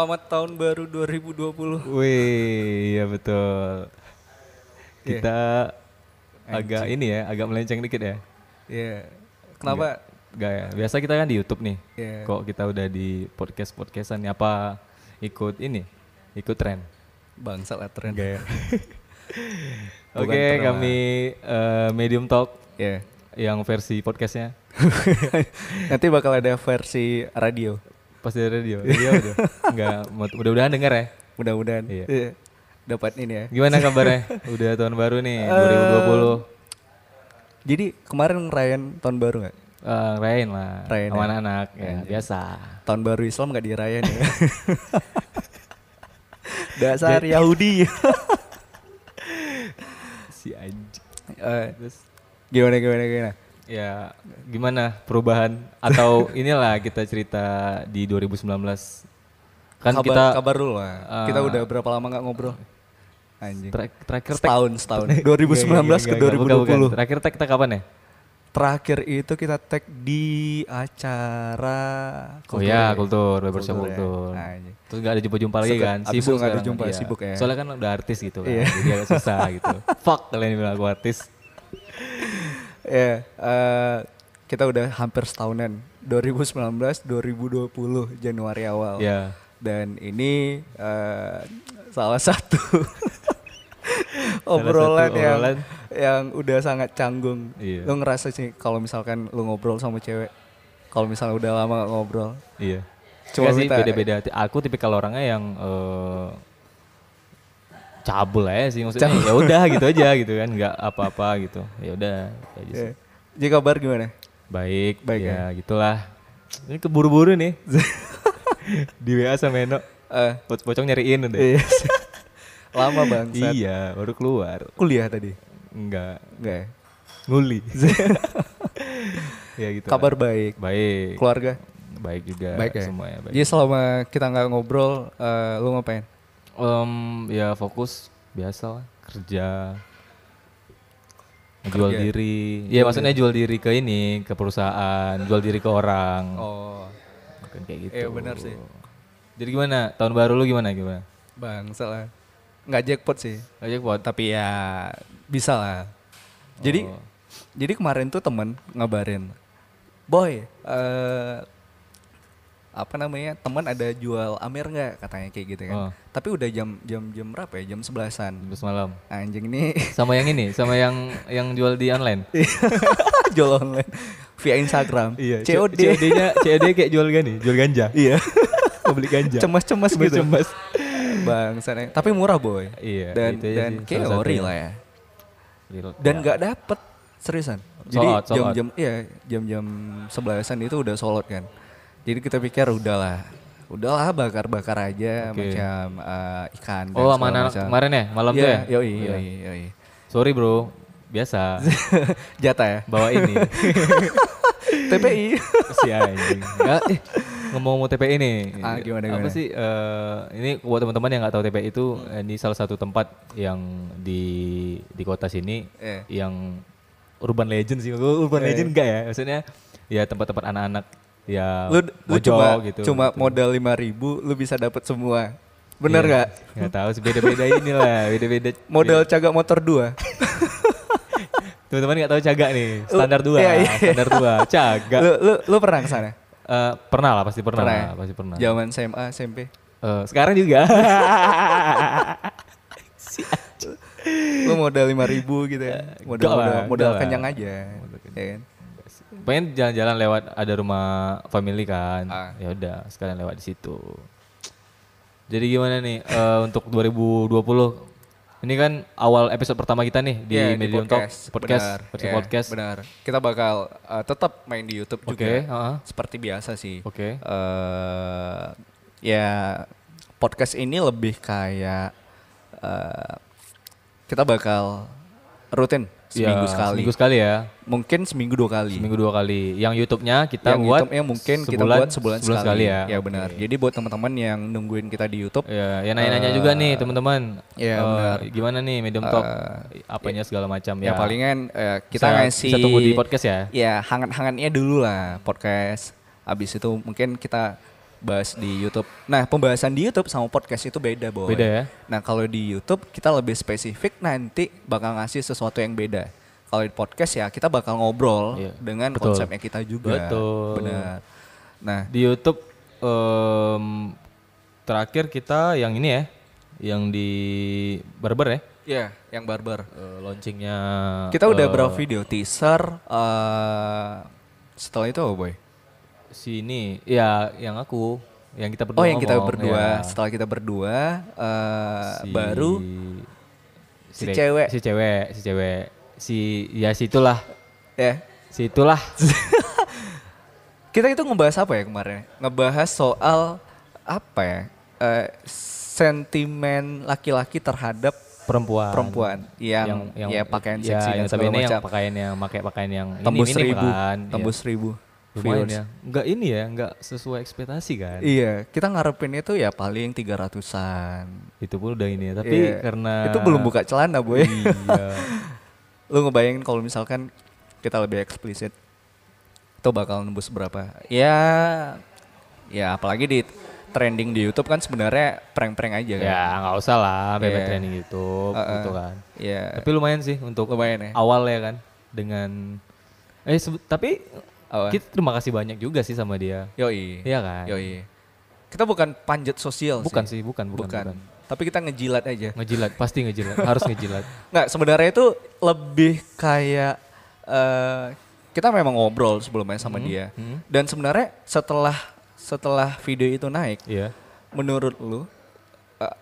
Selamat tahun baru 2020. Wih, iya betul. Kita agak ini ya, agak melenceng dikit ya. Iya. Kenapa? Gak ya. Biasa kita kan di YouTube nih. Iya. Kok kita udah di podcast podcastan apa ikut ini? Ikut tren. Bangsa lah tren. Ya. Oke, lah. kami eh, Medium Talk Iya. yang versi podcastnya Nanti bakal ada versi radio. Pas di radio. Iya udah. Enggak, mudah-mudahan denger ya. Mudah-mudahan. Iya. Iya. Dapat ini ya. Gimana kabarnya? udah tahun baru nih Eh, Jadi kemarin ngerayain tahun baru nggak? 2020. Eh, rayain lah Rayain sama ya? anak-anak ya, Anjir. biasa. Tahun baru Islam nggak dirayain ya. Dasar Yahudi. Si anjing. Eh, Terus gimana gimana gimana? Ya gimana perubahan atau inilah kita cerita di 2019 kan kabar, kita kabar dulu lah. eh, kita udah berapa lama nggak ngobrol? Anjing. tra- terakhir tag- setahun setahun. Enggak, 2019 enggak, ke enggak, bukan, bukan. 2020. Terakhir tag kita kapan ya? Terakhir itu kita tag di acara Oh ya, kultur, barbershop Kultur ya. kultur. Anjing. Terus gak ada jumpa-jumpa lagi kan? abis itu nggak ada jumpa, iya. sibuk ya. Soalnya kan udah artis gitu kan, Iya. jadi agak susah gitu. Fuck kalian bilang aku artis. Ya, eh, kita udah hampir setahunan. 2019, 2020 Januari awal. Ya, Dan ini eh, salah satu obrolan, satu yang obrolan. yang udah sangat canggung. Iya. Lo ngerasa sih kalau misalkan lo ngobrol sama cewek, kalau misalnya udah lama ngobrol, iya. Cuma Cuma sih beda-beda. Aku tipikal orangnya yang eh, cabul aja sih maksudnya. Ya udah gitu aja gitu kan, nggak apa-apa gitu. Ya udah gitu aja sih. Jadi kabar gimana? Baik, Baik ya, gitulah. Ini keburu-buru nih. Di WA sama Eno. Eh, Pocong nyariin udah. iya. lama banget. Iya, baru keluar. Kuliah tadi? Enggak, Enggak ya? nguli. ya gitu. lah. Kabar baik. baik. Keluarga? Baik juga Baik ya? semuanya baik. Jadi selama kita nggak ngobrol, eh, lu ngapain? Em, ya fokus biasa lah, kerja. Jual Kerja. diri. Ya maksudnya jual diri ke ini, ke perusahaan, jual diri ke orang. Oh, Bukan kayak gitu. Iya, benar sih. Jadi gimana? Tahun baru lu gimana gimana? bang, salah. Nggak jackpot sih, Aja buat tapi ya bisa lah. Jadi, Oh. jadi kemarin tuh temen ngabarin, boy, eh apa namanya teman ada jual Amer nggak katanya kayak gitu kan. Oh. Tapi udah jam jam jam berapa ya? Jam sebelasan. Terus malam. Anjing ini Sama yang ini, sama yang yang jual di online. jual online via Instagram. COD. COD-nya COD kayak jual gani, jual ganja. Iya. Mau beli ganja. Cemas-cemas gitu. Cemas. Bang, sana. Tapi murah boy. Iya, Dan itu aja dan sih, kayak ori lah ya. Dan nggak dapet seriusan. Jadi jam-jam iya jam-jam sebelasan itu udah solot kan. Jadi kita pikir udahlah, udahlah bakar-bakar aja Oke. macam eh, ikan. Oh, macam. kemarin ya, malam tuh Iya, ya? Yoi, Iya. yoi, yoi. Sorry bro, biasa. Jatah ya. Bawa ini. TPI. si anjing. Eh, ngomong-ngomong TPI nih. Ah, gimana, Apa gimana? sih eh, ini buat teman-teman yang nggak tahu TPI itu eh, ini salah satu tempat yang di di kota sini Eh. yang urban legend sih. Urban Eh. legend enggak ya? Maksudnya ya tempat-tempat anak-anak ya lu lu cuma gitu. cuma gitu. modal lima ribu lu bisa dapat semua. Bener Iya, nggak? Nggak tahu sih beda-beda inilah, beda-beda. Modal cagak motor dua. Teman-teman nggak tahu cagak nih, standar dua, iya, iya. standar dua, cagak. lu, lu lu pernah ke sana? Eh, pernah lah, pasti pernah, Pernah lah, ya? pasti pernah. Zaman SMA, SMP. Eh, sekarang juga. lu modal lima ribu gitu ya. Modal enggak lah, modal, modal enggak lah. kenyang aja. Modal kenyang. Ya kan? Pengen jalan-jalan lewat ada rumah family kan. Ah. Ya udah, sekalian lewat di situ. Jadi gimana nih eh, untuk 2020? Ini kan awal episode pertama kita nih di Iya, Medium Talk podcast, benar. versi Iya, podcast. Benar. Kita bakal uh, tetap main di YouTube Oke, juga. heeh. Seperti biasa sih. Oke. Eh, ya podcast ini lebih kayak eh, kita bakal rutin seminggu Ya, sekali. Seminggu sekali ya. Mungkin seminggu dua kali. Seminggu dua kali. Yang YouTube-nya kita yang buat YouTube-nya mungkin kita sebulan- buat sebulan, sekali. ya. Ya benar. Jadi buat teman-teman yang nungguin kita di YouTube, Ya, ya nanya-nanya juga nih teman-teman. iya, Eh, benar. Gimana nih Medium Talk? Eh, apanya segala macam ya, ya. palingan eh, kita Bisa- ngasih bisa tunggu di podcast ya. Ya hangat-hangatnya dulu lah podcast. Abis itu mungkin kita bahas di YouTube. Nah, pembahasan di YouTube sama podcast itu beda, Boy. Beda ya? Nah, kalau di YouTube kita lebih spesifik nanti bakal ngasih sesuatu yang beda. Kalau di podcast ya kita bakal ngobrol Iya, dengan betul. konsepnya kita juga. Betul. Benar. Nah, Di YouTube em, terakhir kita yang ini ya, yang di barber ya, ya yang barber. eh, launchingnya. Kita udah eh, berapa video teaser eh setelah itu apa, Boy? Si ini, ya yang aku, yang kita berdua. Oh, yang kita ngomong, berdua. ya. Setelah kita berdua eh Si- baru si Dek- cewek. si cewek, si cewek, si ya situlah, ya situlah. Kita itu ngebahas apa ya kemarin? Ngebahas soal apa ya? Eh, sentimen laki-laki terhadap perempuan perempuan yang, ya pakaian ya, seksi dan yang yang macam. pakaian yang pakai pakaian yang tembus ini, ini seribu, kan tembus ya. seribu. Lumayan viewers. ya enggak ini ya enggak sesuai ekspektasi kan Iya, kita ngarepin itu ya paling 300-an. itu pun udah ini ya tapi Iya. karena itu belum buka celana, Boy. iya Lu ngebayangin kalau misalkan kita lebih eksplisit itu bakal nembus berapa? Ya ya apalagi di trending di YouTube kan sebenarnya prank-prank aja kan. ya nggak usah lah bebek Iya. training YouTube Uh-uh. gitu kan Iya. tapi lumayan sih untuk Lumayan ya. awal ya kan dengan eh tapi Apa? kita terima kasih banyak juga sih sama dia Yoi. iya kan Yoi. Kita bukan panjat sosial bukan sih. sih bukan bukan, Bukan. bukan. Tapi kita ngejilat aja. ngejilat pasti ngejilat harus ngejilat Nggak, sebenarnya itu lebih kayak eh kita memang ngobrol sebelumnya sama Hmm, dia. hmm. Dan sebenarnya setelah setelah video itu naik, iya menurut lu eh,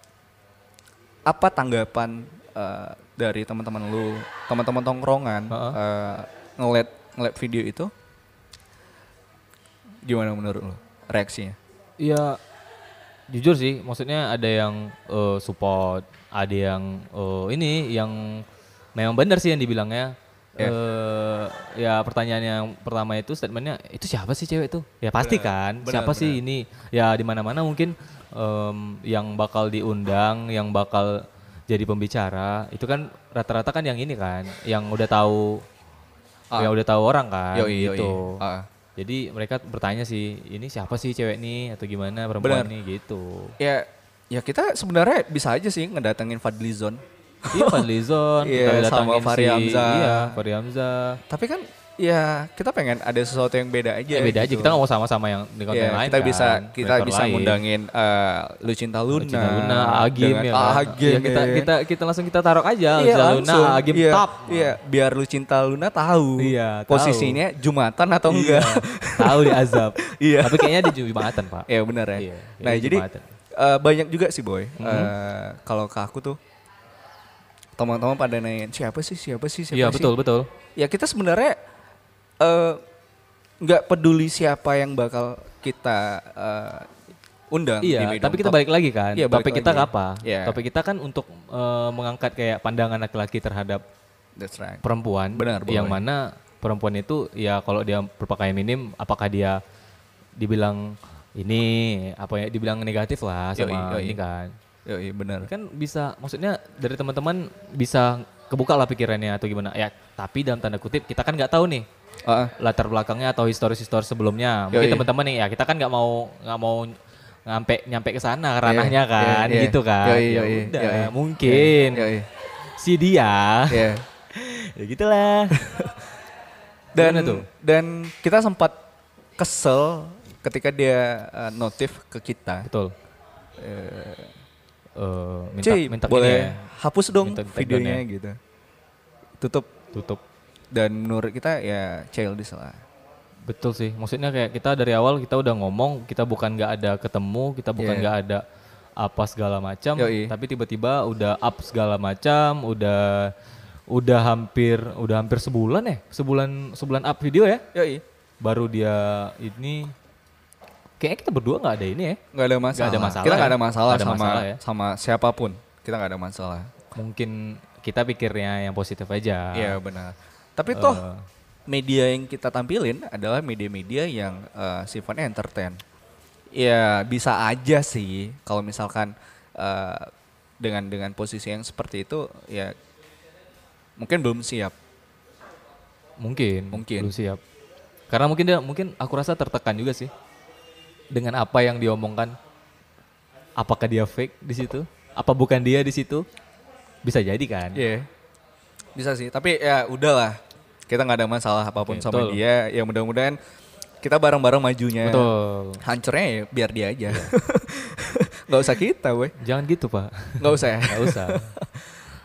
apa tanggapan eh, dari teman-teman lu, teman-teman tongkrongan Heeh. eh, ngeliat ngeliat video itu? Gimana menurut lu reaksinya? Ya jujur sih, maksudnya ada yang eh, support, ada yang eh, ini yang memang benar sih yang dibilangnya. Ya. eh ya pertanyaan yang pertama itu statementnya itu siapa sih cewek itu? Ya pasti kan, benar, siapa sih ini? Ya di mana-mana mungkin em, yang bakal diundang, yang bakal jadi pembicara itu kan rata-rata kan yang ini kan, yang udah tahu, Ah. yang udah tahu orang kan, Yoi, yoi. gitu. Jadi mereka bertanya sih, ini siapa sih cewek nih atau gimana perempuan Benar. nih gitu. Ya, ya kita sebenarnya bisa aja sih ngedatengin Fadlizon. iya Fadlizon, Iya, kita sama datangin Fahri si- Hamzah. Iya, Fahri Hamzah. Tapi kan ya kita pengen ada sesuatu yang beda aja. Ya, beda aja, gitu. kita nggak mau sama-sama yang di konten Ya, lain kita kan, bisa kita bisa lain. ngundangin eh, Lucinta Luna, Lucinta Luna, Agim ya kan. Agim, Ya, kita ya. kita kita langsung kita taruh aja Iya, Lucinta Luna, langsung. Agim iya, top. Iya, biar Lucinta Luna tahu Iya, tahu. posisinya Jumatan atau Iya, enggak. tahu di azab. Iya. Tapi kayaknya di Jumatan, Pak. Iya benar ya. Iya, nah iya, jadi Jumatan. eh, banyak juga sih boy. Mhm. Eh, kalau ke aku tuh teman-teman pada nanya siapa sih siapa sih siapa Iya, sih. betul, betul. Ya kita sebenarnya eh, nggak peduli siapa yang bakal kita eh, undang. di Iya, Medium tapi kita balik lagi kan. Iya, balik Topik kita lagi. apa? Iya. Topik kita kan untuk eh, mengangkat kayak pandangan laki-laki terhadap That's right. perempuan Benar, yang boleh. mana perempuan itu ya kalau dia berpakaian minim apakah dia dibilang ini apa ya dibilang negatif lah Yoi, sama yoi. ini kan Yoi, benar. kan bisa maksudnya dari teman-teman bisa kebuka lah pikirannya atau gimana ya tapi dalam tanda kutip kita kan nggak tahu nih Ah. latar belakangnya atau historis-historis sebelumnya mungkin teman-teman nih ya kita kan nggak mau nggak mau nyampe nyampe ke sana ranahnya Iya, kan iya, iya. gitu kan Yoi, ya yoi, udah yoi. mungkin Yoi. si dia Iya. ya gitulah dan tuh? dan kita sempat kesel ketika dia uh, notif ke kita. Betul. Eh, minta Cuy, minta boleh ini ya, hapus dong minta videonya down-nya. gitu. Tutup tutup. Dan menurut kita ya childish lah. Betul sih. Maksudnya kayak kita dari awal kita udah ngomong, kita bukan nggak ada ketemu, kita bukan Iya. nggak ada apa segala macam, tapi tiba-tiba udah up segala macam, udah udah hampir udah hampir sebulan ya, sebulan sebulan up video ya. Yoi. Baru dia ini kayaknya kita berdua nggak ada ini ya. Nggak ada masalah. Nggak ada masalah Kita nggak ya? ada masalah Nggak ada sama masalah ya? sama siapa pun. Kita nggak ada masalah. Mungkin kita pikirnya yang positif aja. Iya benar. Tapi toh Eh. media yang kita tampilin adalah media-media yang eh, sifatnya entertain. Ya bisa aja sih kalau misalkan eh, dengan dengan posisi yang seperti itu ya mungkin belum siap. Mungkin. Mungkin. Belum siap. Karena mungkin dia mungkin aku rasa tertekan juga sih. dengan apa yang diomongkan apakah dia fake di situ apa bukan dia di situ bisa jadi kan Iya. Bisa sih, tapi ya udahlah. Kita nggak ada masalah apa pun Oke, sama betul. dia. Ya mudah-mudahan kita bareng-bareng majunya. betul Hancurnya ya biar dia aja. Nggak usah kita, weh. jangan gitu pak Nggak usah ya. nggak usah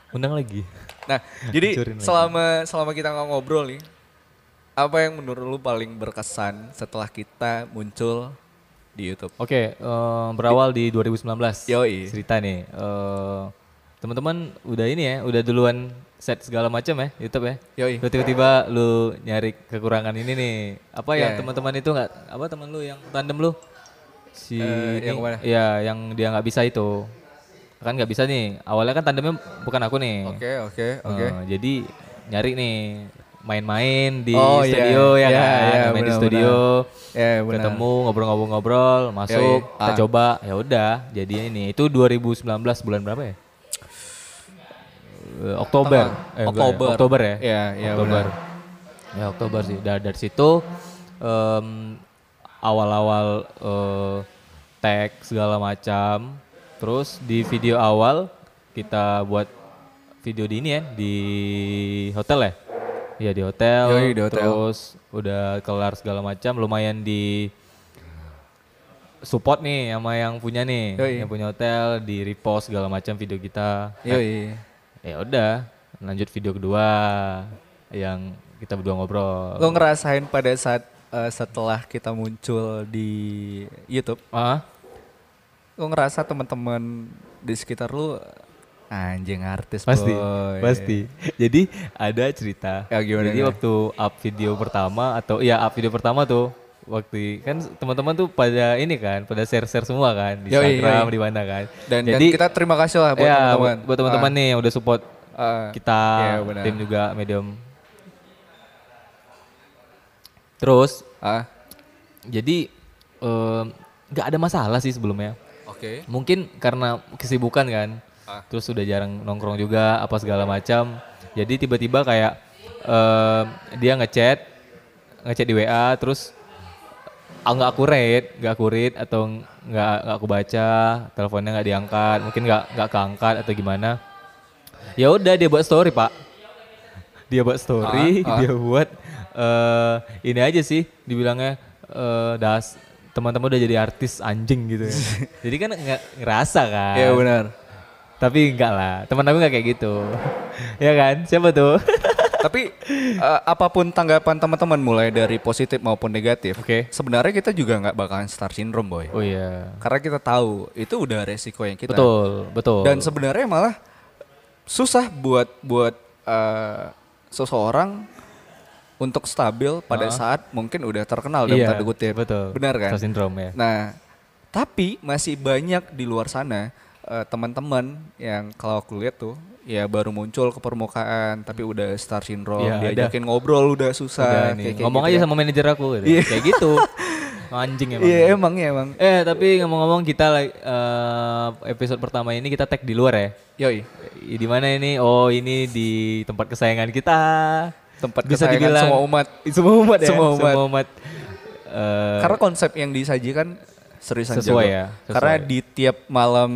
undang lagi Nah, jadi Hancurin lagi. selama selama kita nggak ngobrol nih, apa yang menurut lu paling berkesan setelah kita muncul di YouTube? Oke, eh, berawal di 2019. Yoi. Cerita nih. eh, teman-teman udah ini ya, udah duluan set segala macam ya YouTube ya. Yoi. Tiba-tiba lu nyari kekurangan ini nih. Apa yang Yeah. teman-teman itu nggak apa teman lu yang tandem lu? Si ini, yang mana? ya yang dia nggak bisa itu. Kan nggak bisa nih. Awalnya kan tandemnya bukan aku nih. Oke, oke, oke. Eh, jadi nyari nih main-main di Oh, iya. studio ya Iya, kan, iya, main di benar, studio, Ya, benar. ketemu ngobrol-ngobrol-ngobrol, masuk, Yoi. kita Ah. coba, ya udah, jadi ini. Itu 2019 bulan berapa ya? Eh, Oktober. Eh, enggak ya, Oktober. Oktober ya? Iya, iya, Oktober. benar. Ya Oktober sih. Dari, dari situ em, awal-awal eh, tag segala macam. Terus di video awal kita buat video di ini ya di hotel ya. Iya di hotel. Yoi, di hotel. Terus udah kelar segala macam. Lumayan di support nih sama yang punya nih, Yoi. yang punya hotel di repost segala macam video kita. Yoi. Ya udah, lanjut video kedua yang kita berdua ngobrol. Lo ngerasain pada saat eh, setelah kita muncul di YouTube, Ah, lo ngerasa teman-teman di sekitar lu anjing artis pasti, boy. pasti. Jadi ada cerita. Ya, gimana, Jadi gimana? waktu up video pertama atau iya up video pertama tuh waktu kan teman-teman tuh pada ini kan, pada share-share semua kan di Yoi, Instagram yoi. di mana kan. Dan, dan Jadi kita terima kasih lah buat ya, teman-teman. buat, buat teman-teman nih yang udah support ah. kita Iya, benar. tim juga medium. Terus Ah, jadi nggak ada masalah sih sebelumnya. Oke. Mungkin karena kesibukan kan, Ah. terus udah jarang nongkrong juga apa segala macam. Jadi tiba-tiba kayak em, dia ngechat, ngechat di WA, terus nggak aku read, nggak aku read atau nggak nggak aku baca, teleponnya nggak diangkat, mungkin nggak nggak keangkat atau gimana. Ya udah dia buat story pak, dia buat story, Ah, ah. dia buat eh ini aja sih, dibilangnya eh das teman-teman udah jadi artis anjing gitu ya. jadi kan nggak ngerasa kan. Iya benar. Tapi enggak lah, teman aku nggak kayak gitu. ya kan? Siapa tuh? Tapi eh, apa pun tanggapan teman-teman mulai dari positif maupun negatif, Oke. sebenarnya kita juga nggak bakalan star syndrome boy. oh iya. Karena kita tahu itu udah resiko yang kita. Betul, betul. Dan sebenarnya malah susah buat buat eh, seseorang untuk stabil pada saat mungkin udah terkenal dalam iya, tanda kutip. Betul. Benar kan? Star syndrome ya. Nah, tapi masih banyak di luar sana eh, teman-teman yang kalau aku lihat tuh ya baru muncul ke permukaan tapi udah star syndrome, ada. diajakin ngobrol udah Udah susah nih. kayak- kayak Ngomong gitu aja ya. sama manajer aku gitu. Iya. Kayak gitu. Anjing emang. Iya, emang ya emang. Eh tapi ngomong-ngomong kita like, eh, episode pertama ini kita tag di luar ya. Yoi. I- Di mana ini? Oh ini di tempat kesayangan kita. Tempat Bisa kesayangan dibilang semua umat. Semua umat ya. Semua umat. umat. Eh, Karena konsep yang disajikan seriusan Sesuai jago. ya, sesuai. Karena di tiap malam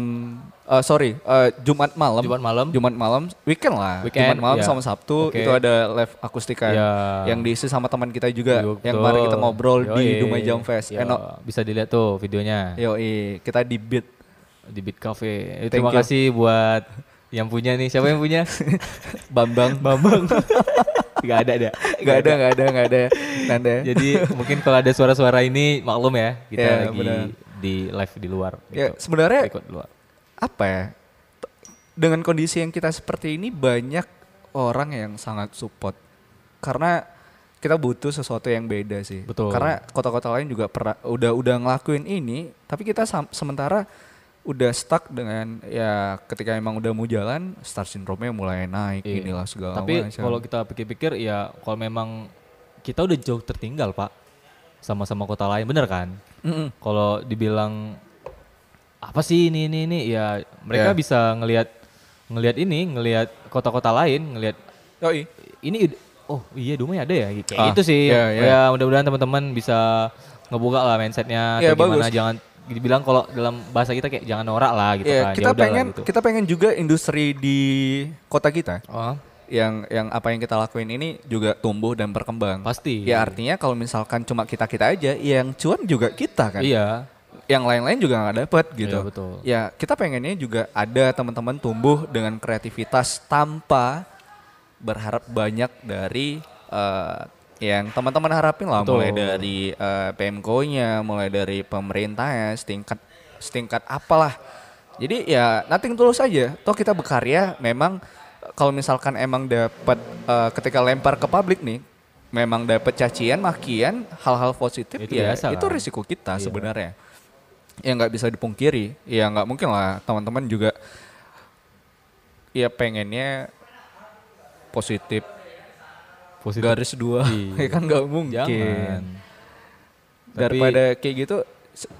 eh sorry, eh, Jumat malam. Jumat malam. Jumat malam, weekend lah. Weekend, Jumat malam ya. sama Sabtu Oke. itu ada live akustika Ya. yang diisi sama teman kita juga Betul. yang kemarin kita ngobrol di. Dumai Jam Fest. Yo, Enak. Bisa dilihat tuh videonya Yoi, kita di beat. di Beat Cafe. Thank Terima you. kasih buat yang punya nih. Siapa yang punya? Bambang. Bambang. Gak ada ada. Gak ada, gak ada, gak ada. Nanda. Jadi mungkin kalau ada suara-suara ini maklum ya kita Ya, lagi benar. di live di luar. ya Gitu. sebenarnya di luar. Apa ya? Dengan kondisi yang kita seperti ini banyak orang yang sangat support. Karena kita butuh sesuatu yang beda sih. Betul. Karena kota-kota lain juga pernah udah udah ngelakuin ini, tapi kita sementara udah stuck dengan ya ketika emang udah mau jalan star syndrome-nya mulai naik Iya. inilah segala Tapi kalau kita pikir-pikir ya kalau memang kita udah jauh tertinggal pak sama-sama kota lain bener kan? Mm-mm. Kalau dibilang apa sih ini ini ini ya mereka Ya. bisa ngelihat ngelihat ini ngelihat kota-kota lain ngelihat Yoi. ini id- oh iya Dumai ada ya kayak Ah, gitu sih iya, iya. ya mudah-mudahan teman-teman bisa ngebuka lah mindsetnya Iya, atau gimana bagus. jangan dibilang kalau dalam bahasa kita kayak jangan norak lah gitu Iya, kan. kita Ya udahlah pengen gitu. kita pengen juga industri di kota kita Oh, yang yang apa yang kita lakuin ini juga tumbuh dan berkembang. pasti. Ya artinya kalau misalkan cuma kita kita aja, yang cuan juga kita kan. Iya. Yang lain-lain juga nggak dapet gitu. Iya, betul. Ya kita pengennya juga ada teman-teman tumbuh dengan kreativitas tanpa berharap banyak dari eh, yang teman-teman harapin lah, Betul. mulai dari eh, PMK-nya, mulai dari pemerintahnya, setingkat setingkat apalah. Jadi ya nothing tulus aja. Toh kita berkarya memang eh, kalau misalkan emang dapat eh, ketika lempar ke publik nih memang dapat cacian, makian, hal-hal positif Itu ya biasa itu lah. risiko kita Iya. sebenarnya. Ya nggak bisa dipungkiri. Ya nggak mungkin lah teman-teman juga ya pengennya positif Positif. garis dua Iya. ya kan nggak mungkin Jangan. daripada kayak gitu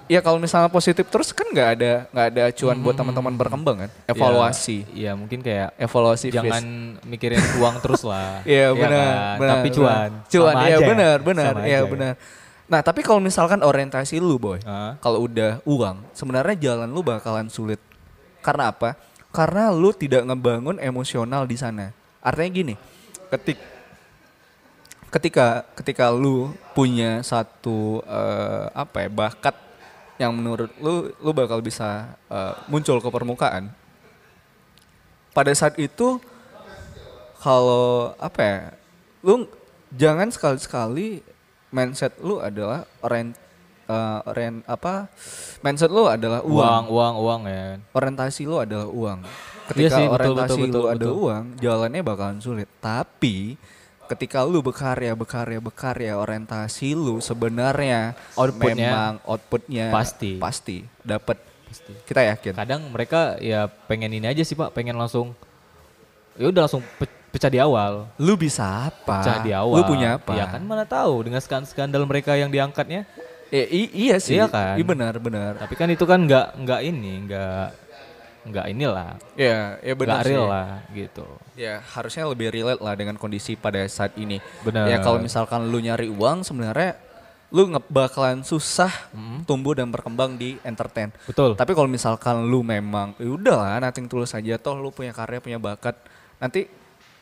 ya kalau misalnya positif terus kan nggak ada nggak ada acuan buat teman-teman berkembang kan evaluasi Iya, mungkin kayak evaluasi jangan face. mikirin uang terus lah. Iya Iya benar, kan? benar. Tapi benar. cuan. Cuan, Sama iya aja. benar, benar, Sama iya aja. benar. Nah tapi kalau misalkan orientasi lu boy, kalau udah uang, sebenarnya jalan lu bakalan sulit. Karena apa? Karena lu tidak ngebangun emosional di sana. Artinya gini, ketik ketika ketika lu punya satu eh, apa ya bakat yang menurut lu lu bakal bisa eh, muncul ke permukaan. Pada saat itu kalau apa ya, lu jangan sekali-sekali mindset lu adalah orient eh, orient apa mindset lu adalah uang. Uang, uang, uang ya. Orientasi lu adalah uang. Iya Ketika sih, betul, orientasi betul, lu betul, ada betul. uang, jalannya bakalan sulit. Tapi ketika lu berkarya, berkarya, berkarya, orientasi lu sebenarnya Outputnya memang outputnya pasti. pasti dapat. Kita yakin. Kadang mereka ya pengen ini aja sih Pak, pengen langsung ya udah langsung pe- pecah di awal. Lu bisa apa? Pecah di awal. Lu punya apa? Ya kan mana tahu dengan skan- skandal mereka yang diangkatnya. Eh, i- iya sih. Iya kan? Iya benar, benar. Tapi kan itu kan nggak nggak ini, nggak nggak inilah, Ya, ya benar nggak sih. real lah gitu. Ya, harusnya lebih relate lah dengan kondisi pada saat ini. Benar. Ya kalau misalkan lu nyari uang sebenarnya lu nge bakalan susah tumbuh dan berkembang di entertain. Betul. Tapi kalau misalkan lu memang ya udahlah nating tulus aja toh lu punya karya, punya bakat. Nanti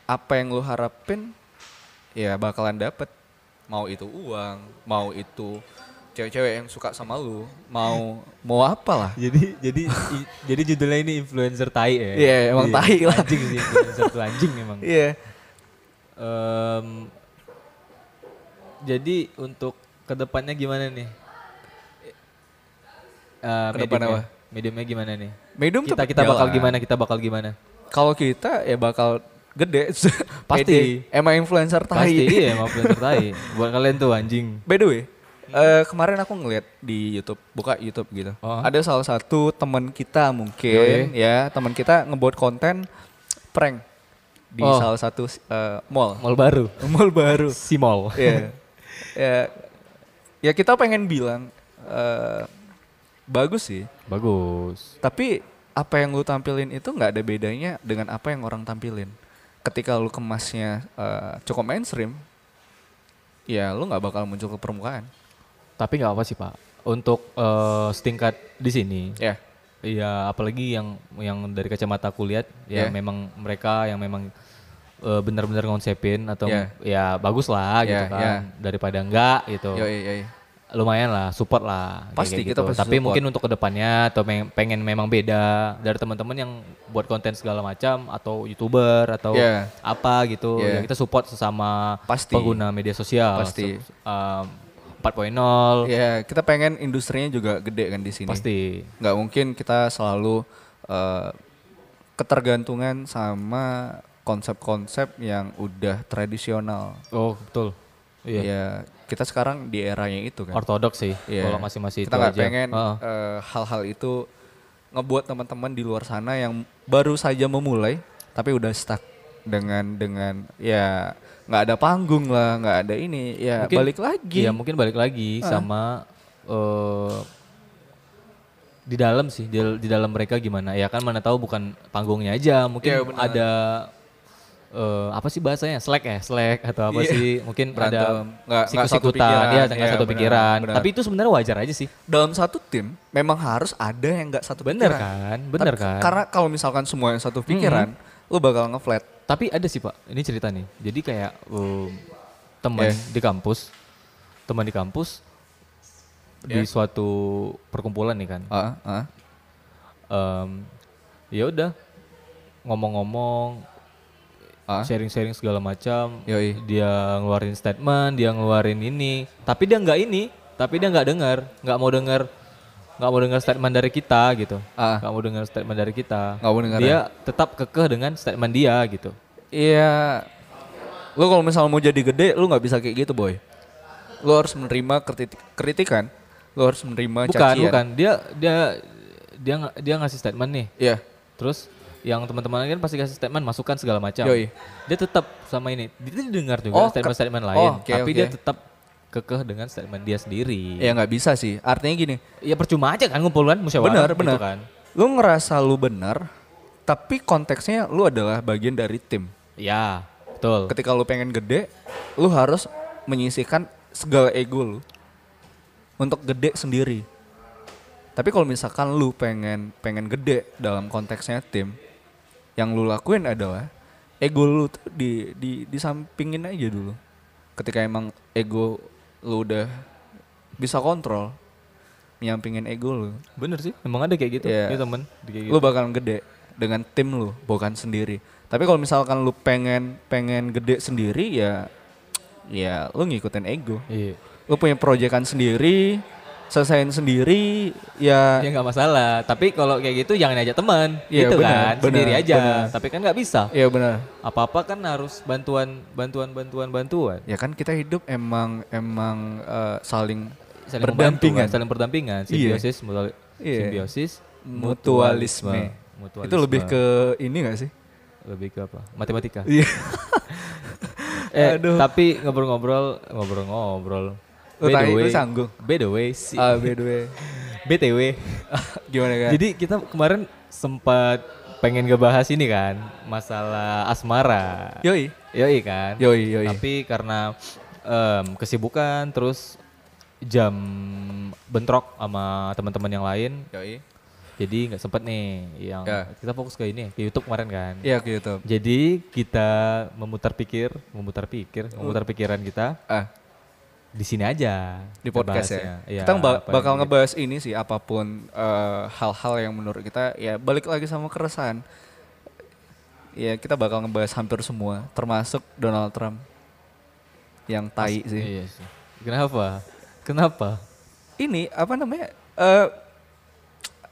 apa yang lu harapin ya bakalan dapet. Mau itu uang, mau itu cewek-cewek yang suka sama lu, mau mau apa lah. Jadi jadi i- jadi judulnya ini influencer tai ya. Iya, emang tai lah. Anjing sih influencer tuh anjing emang. Iya. Em, jadi untuk ke depannya gimana nih? Eh, Ke depan mediumnya. apa? Mediumnya gimana nih? Medium Kita kita bakal gimana? Kita bakal gimana? Kalau kita ya bakal gede. Pasti. Emang influencer tai. Pasti iya emang influencer tai. Buat kalian tuh anjing. By the way, eh, kemarin aku ngeliat di YouTube, buka YouTube gitu. Oh. Ada salah satu teman kita mungkin ya, teman kita ngebuat konten prank di Oh. salah satu eh, mall. Mall baru. Mall baru. Si mall. Iya. ya, ya kita pengen bilang eh, bagus sih, Bagus. tapi apa yang lu tampilin itu nggak ada bedanya dengan apa yang orang tampilin. Ketika lu kemasnya eh, cukup mainstream, ya lu nggak bakal muncul ke permukaan. Tapi nggak apa sih pak. Untuk eh, setingkat di sini. Ya. Iya, apalagi yang yang dari kacamata aku lihat ya Yeah. memang mereka yang memang eh, benar-benar ngonsepin atau Yeah. ya bagus lah gitu Yeah, kan yeah. daripada enggak gitu. Yoi, yoi. Lumayan lah support lah kayak Pasti, gitu. kita pasti Tapi support. mungkin untuk ke depannya atau pengen memang beda dari teman-teman yang buat konten segala macam atau youtuber atau Yeah. apa gitu Yeah. ya kita support sesama Pasti. pengguna media sosial. Pasti. Um, 4.0 Ya, kita pengen industrinya juga gede kan di sini. pasti. Nggak mungkin kita selalu eh, ketergantungan sama konsep-konsep yang udah tradisional. Oh betul. Iya. Ya, kita sekarang di eranya itu kan. Ortodoks sih. Iya. Kalau masih-masih kita itu nggak pengen Heeh. eh, hal-hal itu ngebuat teman-teman di luar sana yang baru saja memulai tapi udah stuck dengan dengan ya nggak ada panggung lah nggak ada ini ya Mungkin- balik lagi Iya mungkin balik lagi sama eh di dalam sih di, di dalam mereka gimana ya kan mana tahu bukan panggungnya aja mungkin benar. ada eh, apa sih bahasanya slack ya slack atau apa Iya. sih mungkin Berantem. ada Nggak- nggak satu sikut-sikutan pikiran. ya nggak Iya, satu pikiran benar. tapi itu sebenarnya wajar aja sih Dalam satu tim memang harus ada yang nggak satu bener pikiran. kan bener Tapi- kan Karena kalau misalkan semua yang satu pikiran, lu bakal ngeflat. tapi ada sih pak ini cerita nih jadi kayak um, teman Eh. di kampus teman di kampus di Ya. suatu perkumpulan nih kan Ah, ah. Em, ya udah ngomong-ngomong Ah. sharing-sharing segala macam Yoi. dia ngeluarin statement dia ngeluarin ini tapi dia nggak ini tapi dia nggak dengar nggak mau dengar nggak mau dengar statement dari kita gitu Ah. nggak mau dengar statement dari kita Nggak mau dengar dia tetap kekeh dengan statement dia gitu Iya. Lu kalau misalnya mau jadi gede, lu nggak bisa kayak gitu, boy. Lu harus menerima kritik kritikan. Lu harus menerima bukan cacian. bukan dia dia dia dia ngasih statement nih Iya. terus yang teman-teman kan pasti kasih statement masukan segala macam Yoi. dia tetap sama ini dia didengar juga Oh, statement-statement oh, lain oke, tapi oke. dia tetap kekeh dengan statement dia sendiri Ya nggak bisa sih. Artinya gini, ya percuma aja kan ngumpul kan musyawarah benar gitu benar. kan Lu ngerasa lu benar, tapi konteksnya lu adalah bagian dari tim. ya betul Ketika lu pengen gede, lu harus menyisihkan segala ego lu untuk gede sendiri. Tapi kalau misalkan lu pengen pengen gede dalam konteksnya tim, yang lu lakuin adalah ego lu tuh di di disampingin aja dulu. Ketika emang ego lu udah bisa kontrol, nyampingin ego lu, bener sih emang ada kayak gitu Iya. ya temen kayak gitu. lu bakalan gede dengan tim lu, bukan sendiri. Tapi kalau misalkan lu pengen pengen gede sendiri ya ya lu ngikutin ego. iya Lu punya proyekan sendiri, selesaiin sendiri, ya ya nggak masalah tapi kalau kayak gitu jangan ajak teman Iya, gitu benar, kan benar, sendiri aja benar. tapi kan nggak bisa ya benar. apa-apa kan harus bantuan bantuan bantuan bantuan Ya kan kita hidup emang emang eh, saling saling berdampingan. membantu kan, saling berdampingan Iya. simbiosis mutual, Iya. simbiosis mutualisme. mutualisme. Itu lebih ke ini gak sih? lebih ke apa matematika Iya. eh Aduh. tapi ngobrol-ngobrol ngobrol-ngobrol by the way sanggung. by the way si Ah, by the way. btw Gimana kan? jadi kita kemarin sempat pengen ngebahas ini kan masalah asmara yoi. yoi kan Yoi, yoi. tapi karena em, kesibukan terus jam bentrok sama teman-teman yang lain Yoi. jadi nggak sempet nih yang Ya. kita fokus ke ini ke YouTube kemarin kan Iya ke YouTube. jadi kita memutar pikir memutar pikir memutar pikiran kita Ah, di sini aja di podcast ya. Iya, kita ba- bakal yang- ngebahas ini sih apa pun eh, hal-hal yang menurut kita ya balik lagi sama keresahan. Ya kita bakal ngebahas hampir semua termasuk Donald Trump yang tai sih. Iya sih. Kenapa? Kenapa? Ini apa namanya? eh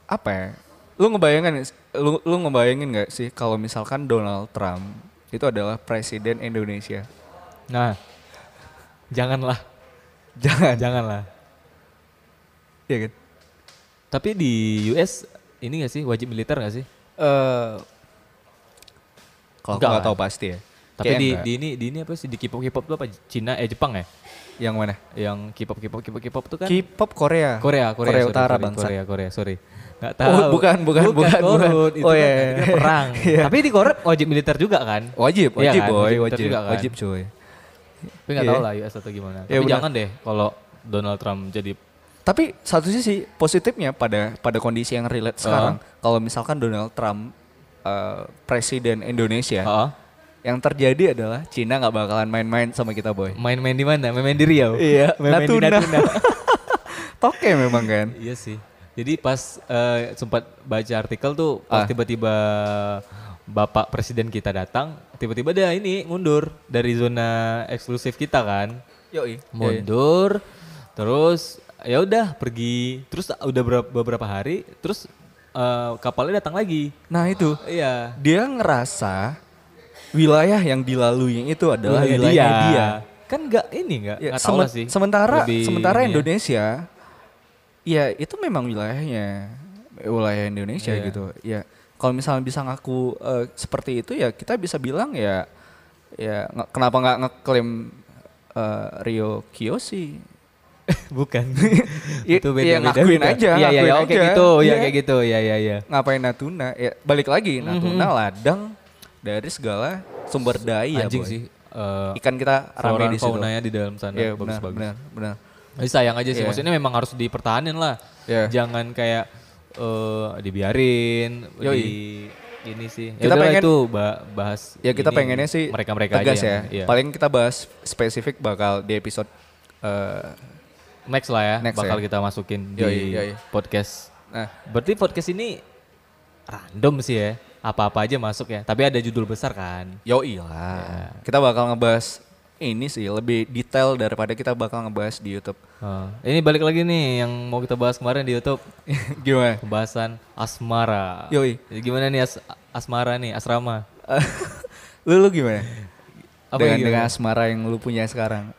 apa ya? Lu ngebayangin lu lu ngebayangin nggak sih kalau misalkan Donald Trump itu adalah presiden Indonesia? Nah, janganlah, Jangan. janganlah. Iya kan? Tapi di US ini gak sih wajib militer gak sih? Eh kalau nggak tahu pasti ya. Tapi Kayak di, enggak. di ini di ini apa sih di K-pop K-pop tuh apa? Cina eh Jepang ya? yang mana? Yang K-pop K-pop K-pop K-pop tuh kan K-pop Korea. Korea, Korea, sorry, Utara sorry, bangsa. Korea, Korea, sorry. Gak Oh, tahu. bukan, bukan, bukan, bukan. Korut. Itu Oh, kan iya, iya. perang. Iya. Tapi di Korea wajib militer juga kan? Wajib, Iya wajib kan? boy, Wajib wajib, juga kan? wajib cuy. Tapi gak Iya. tahu lah US atau gimana. Iya, Tapi benar. jangan deh kalau Donald Trump jadi Tapi satu sisi positifnya pada pada kondisi yang relate sekarang, kalau misalkan Donald Trump eh, presiden Indonesia, Heeh. yang terjadi adalah Cina nggak bakalan main-main sama kita boy. main-main di mana? Main-main di Riau. Iya, main-main di Natuna. Toke memang kan. Iya sih. Jadi pas eh, sempat baca artikel tuh pas Ah. tiba-tiba Bapak Presiden kita datang, tiba-tiba dia ini mundur dari zona eksklusif kita kan. Yoi. Mundur, terus ya udah pergi. Terus udah berapa, beberapa hari, terus eh, kapalnya datang lagi. Nah itu Iya. dia ngerasa wilayah yang dilalui itu adalah Wilayah wilayah dia. Kan nggak ini nggak Ya, tahu lah sih. Sementara Lebih sementara ini ya. Indonesia ya itu memang wilayahnya wilayah Indonesia Iya. gitu. Ya kalau misalnya bisa ngaku eh, seperti itu ya kita bisa bilang ya ya nge- kenapa nggak ngeklaim eh, Rio Kiyoshi? Bukan. Itu iya, beda-beda ngakuin juga. aja, Iya iya ngakuin iya, kayak aja. gitu, iya Iya. kayak gitu, iya iya iya. Ngapain Natuna? Ya balik lagi Mhm. Natuna ladang dari segala sumber daya. Anjing Boy. sih. eh, Ikan kita rame di situ. faunanya di dalam sana Iya, bagus benar, bagus. benar, benar. Sayang aja sih, Iya. maksudnya memang harus dipertahanin lah. Iya. Jangan kayak eh dibiarin, Yoi. di ini sih. Ya Kita pengen- itu ba- bahas. Ya kita ini, pengennya sih mereka-mereka tegas aja ya. yang- iya. Paling kita bahas spesifik bakal di episode eh, next lah ya, Next bakal ya. kita masukin di Yoi, yoi. podcast. nah Berarti podcast ini random sih ya, apa-apa aja masuk ya. Tapi ada judul besar kan. yoi lah. Kita bakal ngebahas ini sih lebih detail daripada kita bakal ngebahas di YouTube. Oh, ini balik lagi nih yang mau kita bahas kemarin di YouTube. Gimana? Pembahasan asmara. Yoi. Jadi gimana nih as- asmara nih, asrama? lu lu gimana? Apa dengan, gimana? dengan asmara yang lu punya sekarang?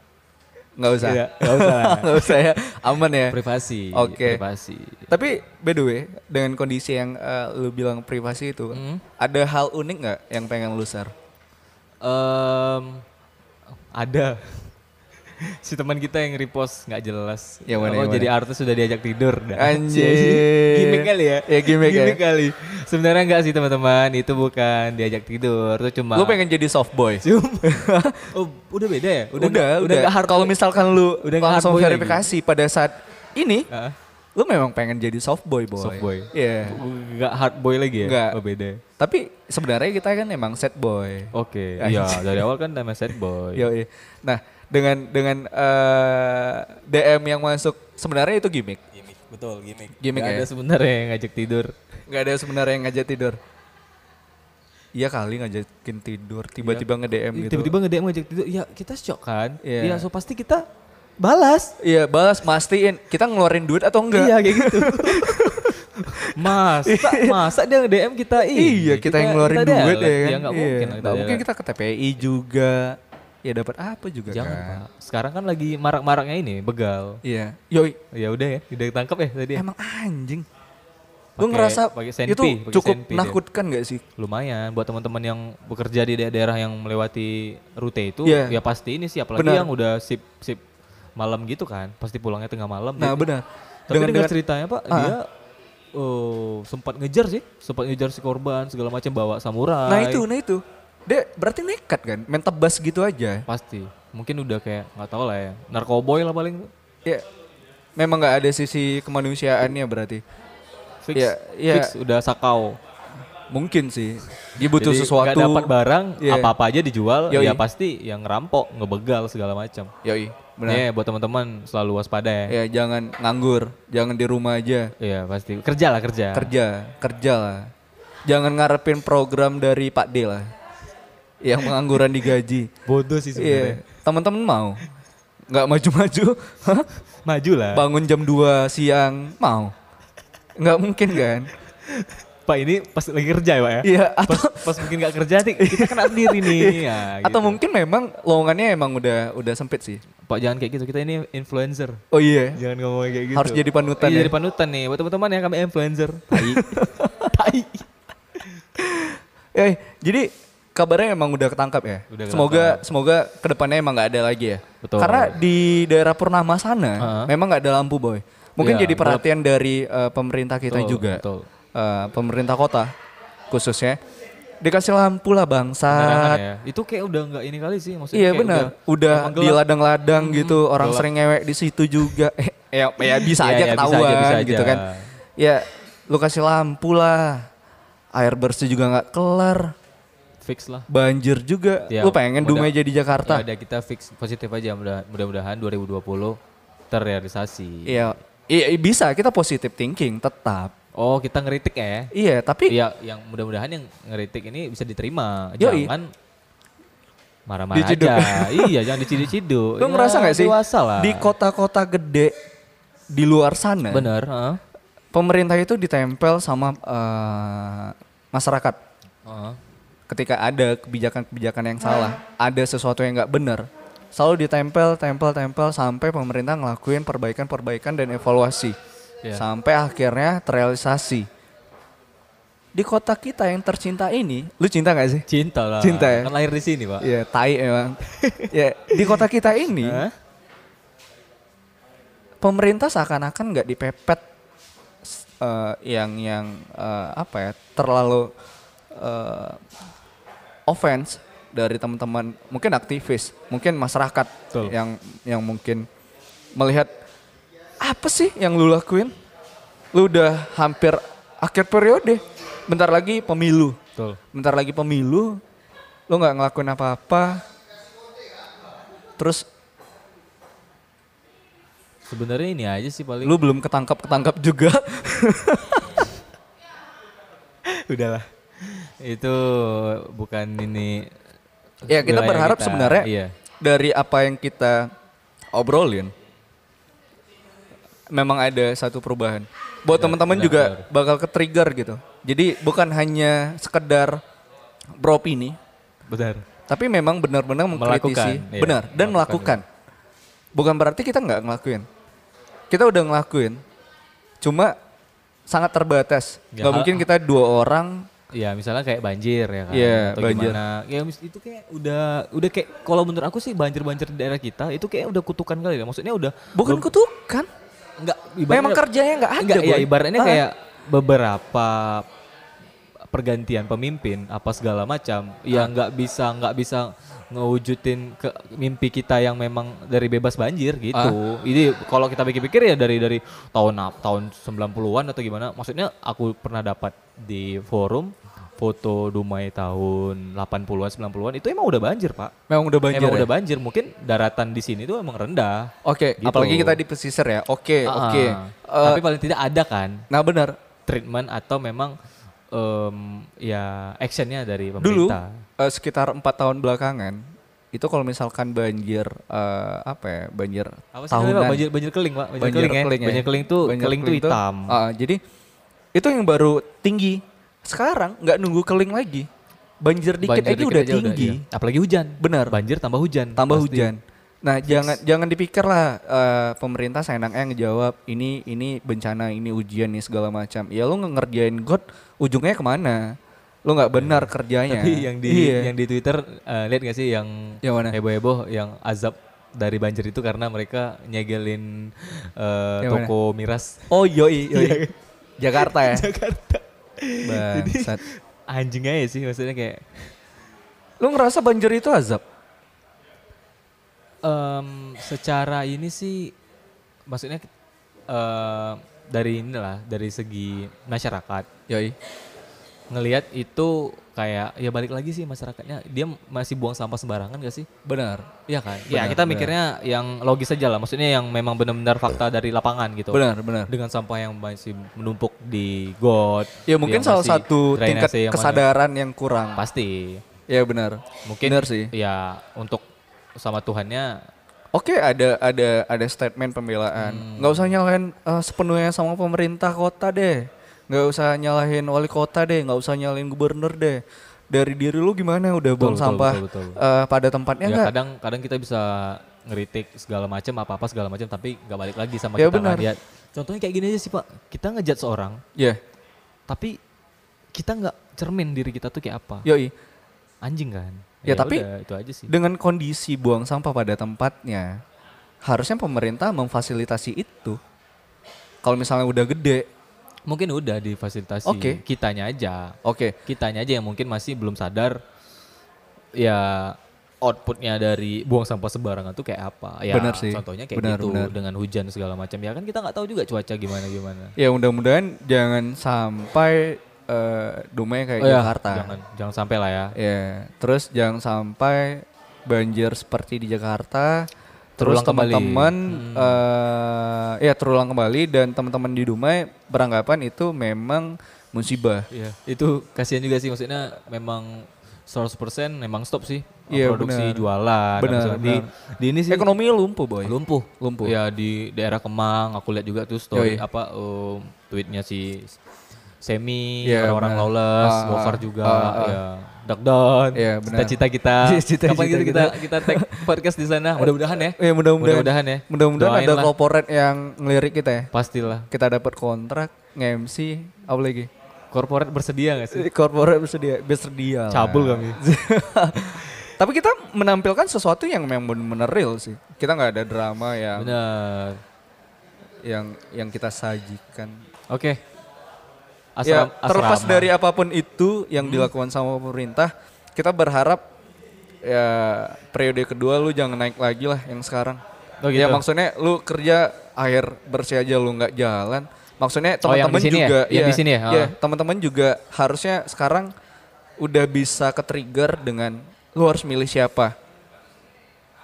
Nggak usah. Iya, nggak usah. Nggak usah ya. Aman ya. Privasi. Oke. Privasi. Tapi by the way, dengan kondisi yang eh, lu bilang privasi itu, Hmm. ada hal unik nggak yang pengen lu share? Em, ada. si teman kita yang repost nggak jelas. Yang mana, Oh, yang jadi artis sudah diajak tidur. Dah. Anjir. gimmick kali ya? Ya, gimmick ya. kali. Sebenarnya enggak sih teman-teman, itu bukan diajak tidur, itu cuma Lu pengen jadi soft boy? Cuma- oh, udah beda ya? Udah, udah. udah nggak hard Kalau misalkan lu Udah langsung boy lagi. verifikasi pada saat ini, Ah, lu memang pengen jadi soft boy, boy. Soft boy. Iya. nggak hard boy lagi ya? Nggak. Oh, beda. Tapi sebenarnya kita kan emang set boy. Oke, Anjing. iya dari awal kan nama set boy. Yoi. Nah, dengan dengan eh, DM yang masuk sebenarnya itu gimmick. Gimik, betul gimmick. Gimmick Nggak ya? ada sebenarnya yang ngajak tidur. Gak ada sebenarnya yang ngajak tidur. Iya kali ngajakin tidur, tiba-tiba nge-DM gitu. Iya. Tiba-tiba nge-DM ngajak tidur, ya kita shock kan? Iya. Iya, so pasti kita balas. Iya, balas mastiin kita ngeluarin duit atau enggak. Iya kayak gitu. masa, masa dia nge-DM kita ini? Iya, kita, yang ngeluarin kita duit ya kan. Ya Iya. mungkin. lah Nggak mungkin kita ke TPI juga. Ya dapat apa juga Jangan kan. pak. Sekarang kan lagi marak-maraknya ini begal. Iya. Yoi, Ya udah ya, udah ketangkep ya tadi. ya? emang anjing. Pakai- ngerasa senpi, itu cukup senpi dia. menakutkan gak sih? Lumayan buat teman-teman yang bekerja di daerah-daerah yang melewati rute itu, Iya. ya pasti ini sih apalagi Benar. yang udah sip sip malam gitu kan, pasti pulangnya tengah malam. Nah Jadi- benar. Tapi Dengan- dengan- ceritanya Pak, Ah. dia oh, sempat ngejar sih, sempat ngejar si korban segala macam bawa samurai. Nah itu, nah itu. Dia berarti nekat kan, main tebas gitu aja. pasti. Mungkin udah kayak nggak tahu lah ya, narkoboy lah paling. Ya, memang nggak ada sisi kemanusiaannya berarti. Fix, Iya, iya. fix udah sakau. Mungkin sih. Dia butuh Jadi sesuatu. nggak dapat barang, Iya. apa-apa aja dijual, Yoi. ya pasti yang ngerampok, ngebegal segala macam. Yoi, benar. Ya buat teman-teman selalu waspada ya. Ya jangan nganggur, jangan di rumah aja. Iya pasti kerja lah kerja. Kerja, kerja lah. Jangan ngarepin program dari Pak D lah. Yang pengangguran digaji. Bodoh sih sebenarnya. Iya, teman-teman mau. Nggak maju-maju? Maju lah. bangun jam 2 siang, mau. Nggak mungkin kan? Pak ini pas lagi kerja ya Pak ya. Iya, Pas, atau pas mungkin nggak kerja nih kita kena sendiri nih. Ya, atau gitu. mungkin memang lowongannya emang udah udah sempit sih. Pak jangan kayak gitu kita ini influencer. Oh iya. Jangan ngomong kayak gitu. Harus jadi panutan Iya, ya? jadi panutan nih buat teman-teman ya kami influencer. Tai. Tai. Eh, jadi kabarnya emang udah ketangkap ya. Udah semoga semoga ke depannya emang nggak ada lagi ya. Betul. Karena di daerah Purnama sana Heeh. memang nggak ada lampu boy. Mungkin Iya, jadi perhatian dari eh, pemerintah kita Betul, juga, betul. Eh, pemerintah kota khususnya dikasih lampu lah bangsat. ya. Itu kayak udah nggak ini kali sih maksudnya. Iya benar, udah, emang di ladang-ladang gitu, orang gelap. sering ngewek di situ juga. Eh, ya, ya bisa Iya, aja bisa ketahuan aja, bisa gitu aja. kan. Ya, lu kasih lampu lah. Air bersih juga nggak kelar. Fix lah. Banjir juga. Ya, lu pengen mudah- Dumai jadi Jakarta? Ya udah kita fix positif aja mudah- mudah-mudahan 2020 terrealisasi. Iya, iya bisa kita positive thinking tetap. Oh, kita ngeritik ya. Iya, tapi Iya, yang mudah-mudahan yang ngeritik ini bisa diterima. Yoi. Jangan marah-marah aja. iya, jangan diciduk-ciduk. lu Ya, ngerasa nggak sih lah. di kota-kota gede di luar sana, Bener, heeh. pemerintah itu ditempel sama eh, masyarakat. Heeh. Ketika ada kebijakan-kebijakan yang salah, ada sesuatu yang nggak benar, selalu ditempel, tempel, tempel sampai pemerintah ngelakuin perbaikan-perbaikan dan evaluasi, Iya. sampai akhirnya terrealisasi. Di kota kita yang tercinta ini, lu cinta gak sih? Cinta lah. Cinta ya? Kan lahir di sini, Pak. Iya, tai emang. ya, di kota kita ini pemerintah seakan-akan nggak dipepet eh, yang yang eh, apa ya terlalu eh, offense dari teman-teman mungkin aktivis, mungkin masyarakat Betul. yang yang mungkin melihat apa sih yang lu lakuin? Lu udah hampir akhir periode. Bentar lagi pemilu. Betul. Bentar lagi pemilu. Lu nggak ngelakuin apa-apa. Terus Sebenarnya ini aja sih paling. lu belum ketangkap-ketangkap juga. udahlah. Itu bukan ini. ya kita berharap kita. sebenarnya Iya. dari apa yang kita obrolin memang ada satu perubahan. Buat teman-teman benar, juga bakal ke-trigger gitu. Jadi bukan hanya sekedar beropini, Benar. tapi memang benar-benar mengkritisi, Melakukan, iya. benar dan Melakukan, melakukan. Bukan berarti kita nggak ngelakuin. Kita udah ngelakuin, cuma sangat terbatas. Ya, Nggak hal- mungkin kita dua orang Ya misalnya kayak banjir ya kan. Iya, atau banjir. gimana. Ya itu kayak udah udah kayak kalau menurut aku sih banjir-banjir di daerah kita itu kayak udah kutukan kali ya. Maksudnya udah bukan kutukan. enggak Memang kerjanya nggak ada. Enggak, ya ibaratnya Ah. kayak beberapa pergantian pemimpin apa segala macam ya Ah. nggak bisa nggak bisa ngewujudin ke mimpi kita yang memang dari bebas banjir gitu. Ah. Ini kalau kita pikir-pikir ya dari dari tahun tahun 90-an atau gimana. Maksudnya aku pernah dapat di forum foto Dumai tahun 80-an 90-an itu emang udah banjir, Pak. Memang udah banjir. emang ya? udah banjir. Mungkin daratan di sini tuh emang rendah. Oke, Gitu. apalagi kita di pesisir ya. Oke, Ah, oke. Eh, Tapi paling tidak ada kan nah benar. treatment atau memang em, ya actionnya dari Dulu pemerintah. eh, sekitar empat tahun belakangan itu kalau misalkan banjir eh, apa ya banjir Apa namanya, Pak? tahunan banjir banjir keling, Pak. Banjir, banjir keling, ya. keling ya. Banjir keling tuh Banjir keling tuh keling tuh, hitam. ah, jadi itu yang baru tinggi. Sekarang nggak nunggu keling lagi. Banjir dikit Banjir aja udah aja tinggi. iya. Apalagi hujan. Benar. Banjir tambah hujan. Tambah pasti. hujan. Nah, jangan jangan dipikir lah eh, pemerintah seenaknya ngejawab ini ini bencana, ini ujian nih segala macam. Ya lu ngerjain God ujungnya ke mana? Lu nggak benar kerjanya. Tapi yang di Iya. yang di Twitter eh, lihat gak sih yang Yang mana? heboh-heboh yang azab dari banjir itu karena mereka nyegelin eh, Yang mana? toko miras. Oh yoi, yoi. Jakarta ya. Jakarta. Bangsat. Anjing aja sih maksudnya kayak Lu ngerasa banjir itu azab? Em, secara ini sih maksudnya eh dari inilah dari segi masyarakat Yoi. ngelihat itu kayak ya balik lagi sih masyarakatnya dia masih buang sampah sembarangan gak sih? Benar. Iya kan? ya Benar, kita benar. mikirnya yang logis aja lah maksudnya yang memang benar-benar fakta dari lapangan gitu. Benar, benar. Dengan sampah yang masih menumpuk di got. Ya mungkin salah satu tingkat yang kesadaran yang kurang. pasti. Ya benar. Mungkin Benar sih. ya untuk sama Tuhannya Oke, ada ada ada statement pembelaan. Hmm. Nggak usah nyalahin eh, sepenuhnya sama pemerintah kota deh. Nggak usah nyalahin wali kota deh. Nggak usah nyalahin gubernur deh. Dari diri lu gimana udah buang betul, sampah betul, betul. eh, pada tempatnya ya kadang kadang kita bisa ngeritik segala macam apa apa segala macam tapi nggak balik lagi sama Ya, kita benar. ya contohnya kayak gini aja sih pak kita ngejat seorang Ya, tapi kita nggak cermin diri kita tuh kayak apa yoi. anjing kan Ya, tapi udah, itu aja sih Dengan kondisi buang sampah pada tempatnya, harusnya pemerintah memfasilitasi itu. Kalau misalnya udah gede, mungkin udah difasilitasi Oke. kitanya aja oke. kitanya aja yang mungkin masih belum sadar ya outputnya dari buang sampah sembarangan tuh kayak apa ya Benar sih. contohnya kayak Benar, gitu benar. dengan hujan segala macam ya kan kita nggak tahu juga cuaca gimana gimana Ya mudah-mudahan jangan sampai eh Dumai kayak Oh ya, Jakarta. jangan jangan sampai lah ya Ya, terus jangan sampai banjir seperti di Jakarta. Terus Terulang kembali. teman-teman Hmm. eh, ya terulang kembali dan teman-teman di Dumai beranggapan itu memang musibah. Iya, itu kasihan juga sih maksudnya memang 100% memang stop sih Iya, produksi benar. jualan Benar, di benar. di ini sih Ekonomi lumpuh, boy. lumpuh Lumpuh. ya di daerah Kemang aku lihat juga tuh story Yoi. apa um, tweetnya si Semi Iya, orang-orang benar. lawless Ah, Gofar ah, juga ah, ah. ya Duck Down Iya, benar. cita-cita kita Cita-cita kapan gitu kita kita. kita tag podcast di sana mudah-mudahan ya Ya mudah-mudahan. mudah-mudahan ya Mudah-mudahan ada lah. corporate yang ngelirik kita ya. pastilah Kita dapat kontrak nge-MC apa lagi? corporate bersedia gak sih Corporate bersedia, bersedia. cabul kami Tapi kita menampilkan sesuatu yang memang benar-benar real sih. Kita nggak ada drama yang benar yang yang kita sajikan. oke ya, Asram- terlepas asrama. dari apa pun itu yang dilakukan sama pemerintah, kita berharap ya periode kedua lu jangan naik lagi lah yang sekarang. Oh, gitu? Ya maksudnya lu kerja air bersih aja lu nggak jalan. Maksudnya Oh, teman-teman ya? juga di sini ya? Iya, Oh. teman-teman juga harusnya sekarang udah bisa ke-trigger dengan lu harus milih siapa.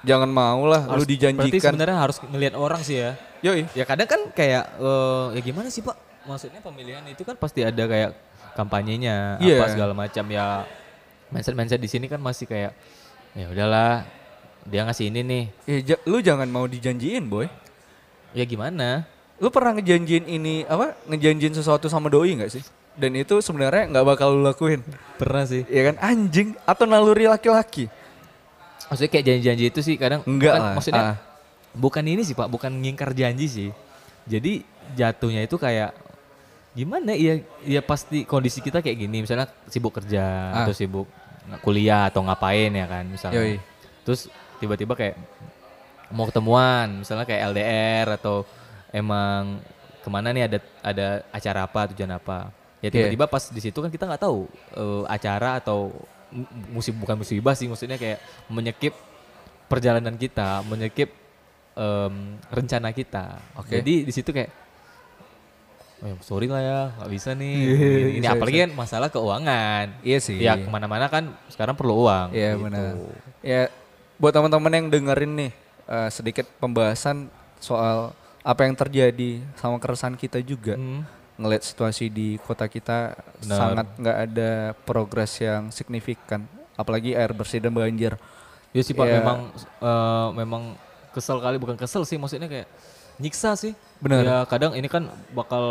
Jangan mau lah lu Harus- Berarti dijanjikan. sebenarnya harus ngelihat orang sih ya. Yoi. Ya kadang kan kayak eh, ya gimana sih pak? Maksudnya pemilihan itu kan pasti ada kayak kampanyenya Iya. apa segala macam ya. Mindset mindset di sini kan masih kayak ya udahlah dia ngasih ini nih. Ya, lu jangan mau dijanjiin, boy. Ya gimana? Lu pernah ngejanjiin ini apa? Ngejanjiin sesuatu sama doi nggak sih? Dan itu sebenarnya nggak bakal lu lakuin. Pernah sih. Ya kan anjing atau naluri laki-laki? Maksudnya kayak janji-janji itu sih kadang Enggak bukan- lah, Maksudnya ah. bukan ini sih Pak, bukan ngingkar janji sih. Jadi jatuhnya itu kayak gimana ya ya pasti kondisi kita kayak gini misalnya sibuk kerja Ah. atau sibuk kuliah atau ngapain ya kan misalnya. Yoi. Terus tiba-tiba kayak mau ketemuan misalnya kayak LDR atau emang ke mana nih ada ada acara apa tujuan apa ya tiba-tiba pas di situ kan kita nggak tahu eh, acara atau mu- musib bukan musibah sih maksudnya kayak menyekip perjalanan kita menyekip em, rencana kita Oke. jadi di situ kayak oh ya, sorry lah ya nggak bisa nih Iya, Gini, gini. bisa, apalagi kan masalah keuangan Iya sih. ya ke mana-mana kan sekarang perlu uang Iya gitu. benar. Ya buat teman-teman yang dengerin nih eh, sedikit pembahasan soal apa yang terjadi sama keresahan kita juga. Hmm. Ngeliat situasi di kota kita Benar. sangat nggak ada progres yang signifikan. Apalagi air bersih dan banjir. Ya sih Pak, Ya. memang eh, memang kesel kali bukan kesel sih maksudnya kayak nyiksa sih. Benar. Ya kadang ini kan bakal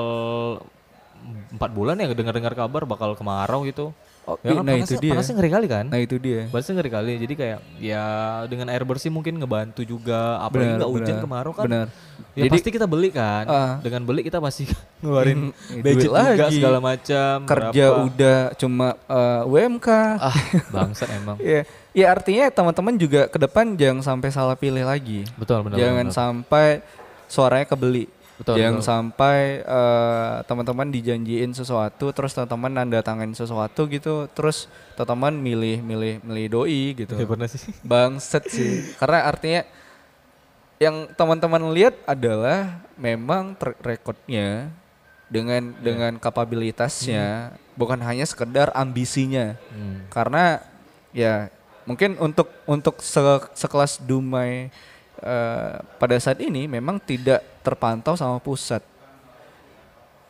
empat bulan ya dengar-dengar kabar bakal kemarau gitu. Oh, Ya kan nah panasnya, itu dia. panasnya ngeri kali kan. Nah itu dia. Panasnya ngeri kali. Jadi kayak ya dengan air bersih mungkin ngebantu juga. Apalagi nggak hujan kemarau kan. benar. Ya Jadi- pasti kita beli kan. Ah. Dengan beli kita pasti ngeluarin Hmm, budget juga lagi. segala macam. Kerja berapa. udah cuma eh, UMK. Ah, bangsat emang. Ya, ya artinya teman-teman juga ke depan jangan sampai salah pilih lagi. Betul benar. jangan benar. sampai suaranya kebeli. Betul, jangan betul. sampai eh, teman-teman dijanjiin sesuatu terus teman-teman nanda tangan sesuatu gitu terus teman-teman milih milih milih doi gitu. Ya pernah sih. Bangset sih. Karena artinya yang teman-teman lihat adalah memang track recordnya dengan Iya. dengan kapabilitasnya bukan hanya sekedar ambisinya. Hmm. Karena ya mungkin untuk untuk se- sekelas Dumai eh, pada saat ini memang tidak terpantau sama pusat.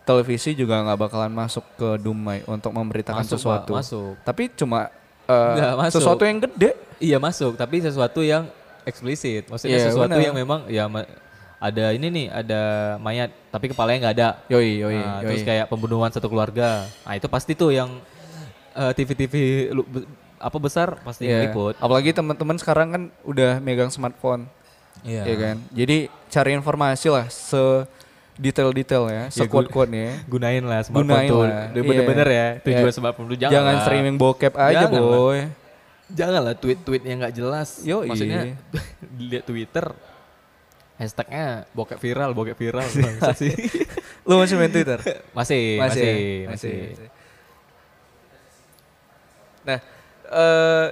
Televisi juga nggak bakalan masuk ke Dumai untuk memberitakan Masuk, Pak, sesuatu. masuk. Tapi cuma eh, Nggak masuk. sesuatu yang gede. Iya masuk, tapi sesuatu yang eksplisit. Maksudnya Iya, sesuatu benar. yang memang ya ada ini nih, ada mayat, tapi kepalanya nggak ada. Yoi, yoi, Nah, yoi. Terus kayak pembunuhan satu keluarga. Nah itu pasti tuh yang eh, TV-TV be- apa besar pasti Iya. meliput. Apalagi teman-teman sekarang kan udah megang smartphone, Iya. ya kan. Jadi cari informasi lah se detail-detail ya, Ya, sekuat-kuatnya. Gunain lah smartphone Gunain tuh. lah, Bener-bener iya. ya tujuan Iya. smartphone lu jangan, Jangan lah. streaming bokep aja, Jangan lah. boy. Jangan lah tweet-tweet yang nggak jelas. Yoi. Maksudnya lihat Twitter hashtagnya bokep viral, bokep viral. Sih. Lu masih main Twitter? masih, ya? masih, masih. Nah, eh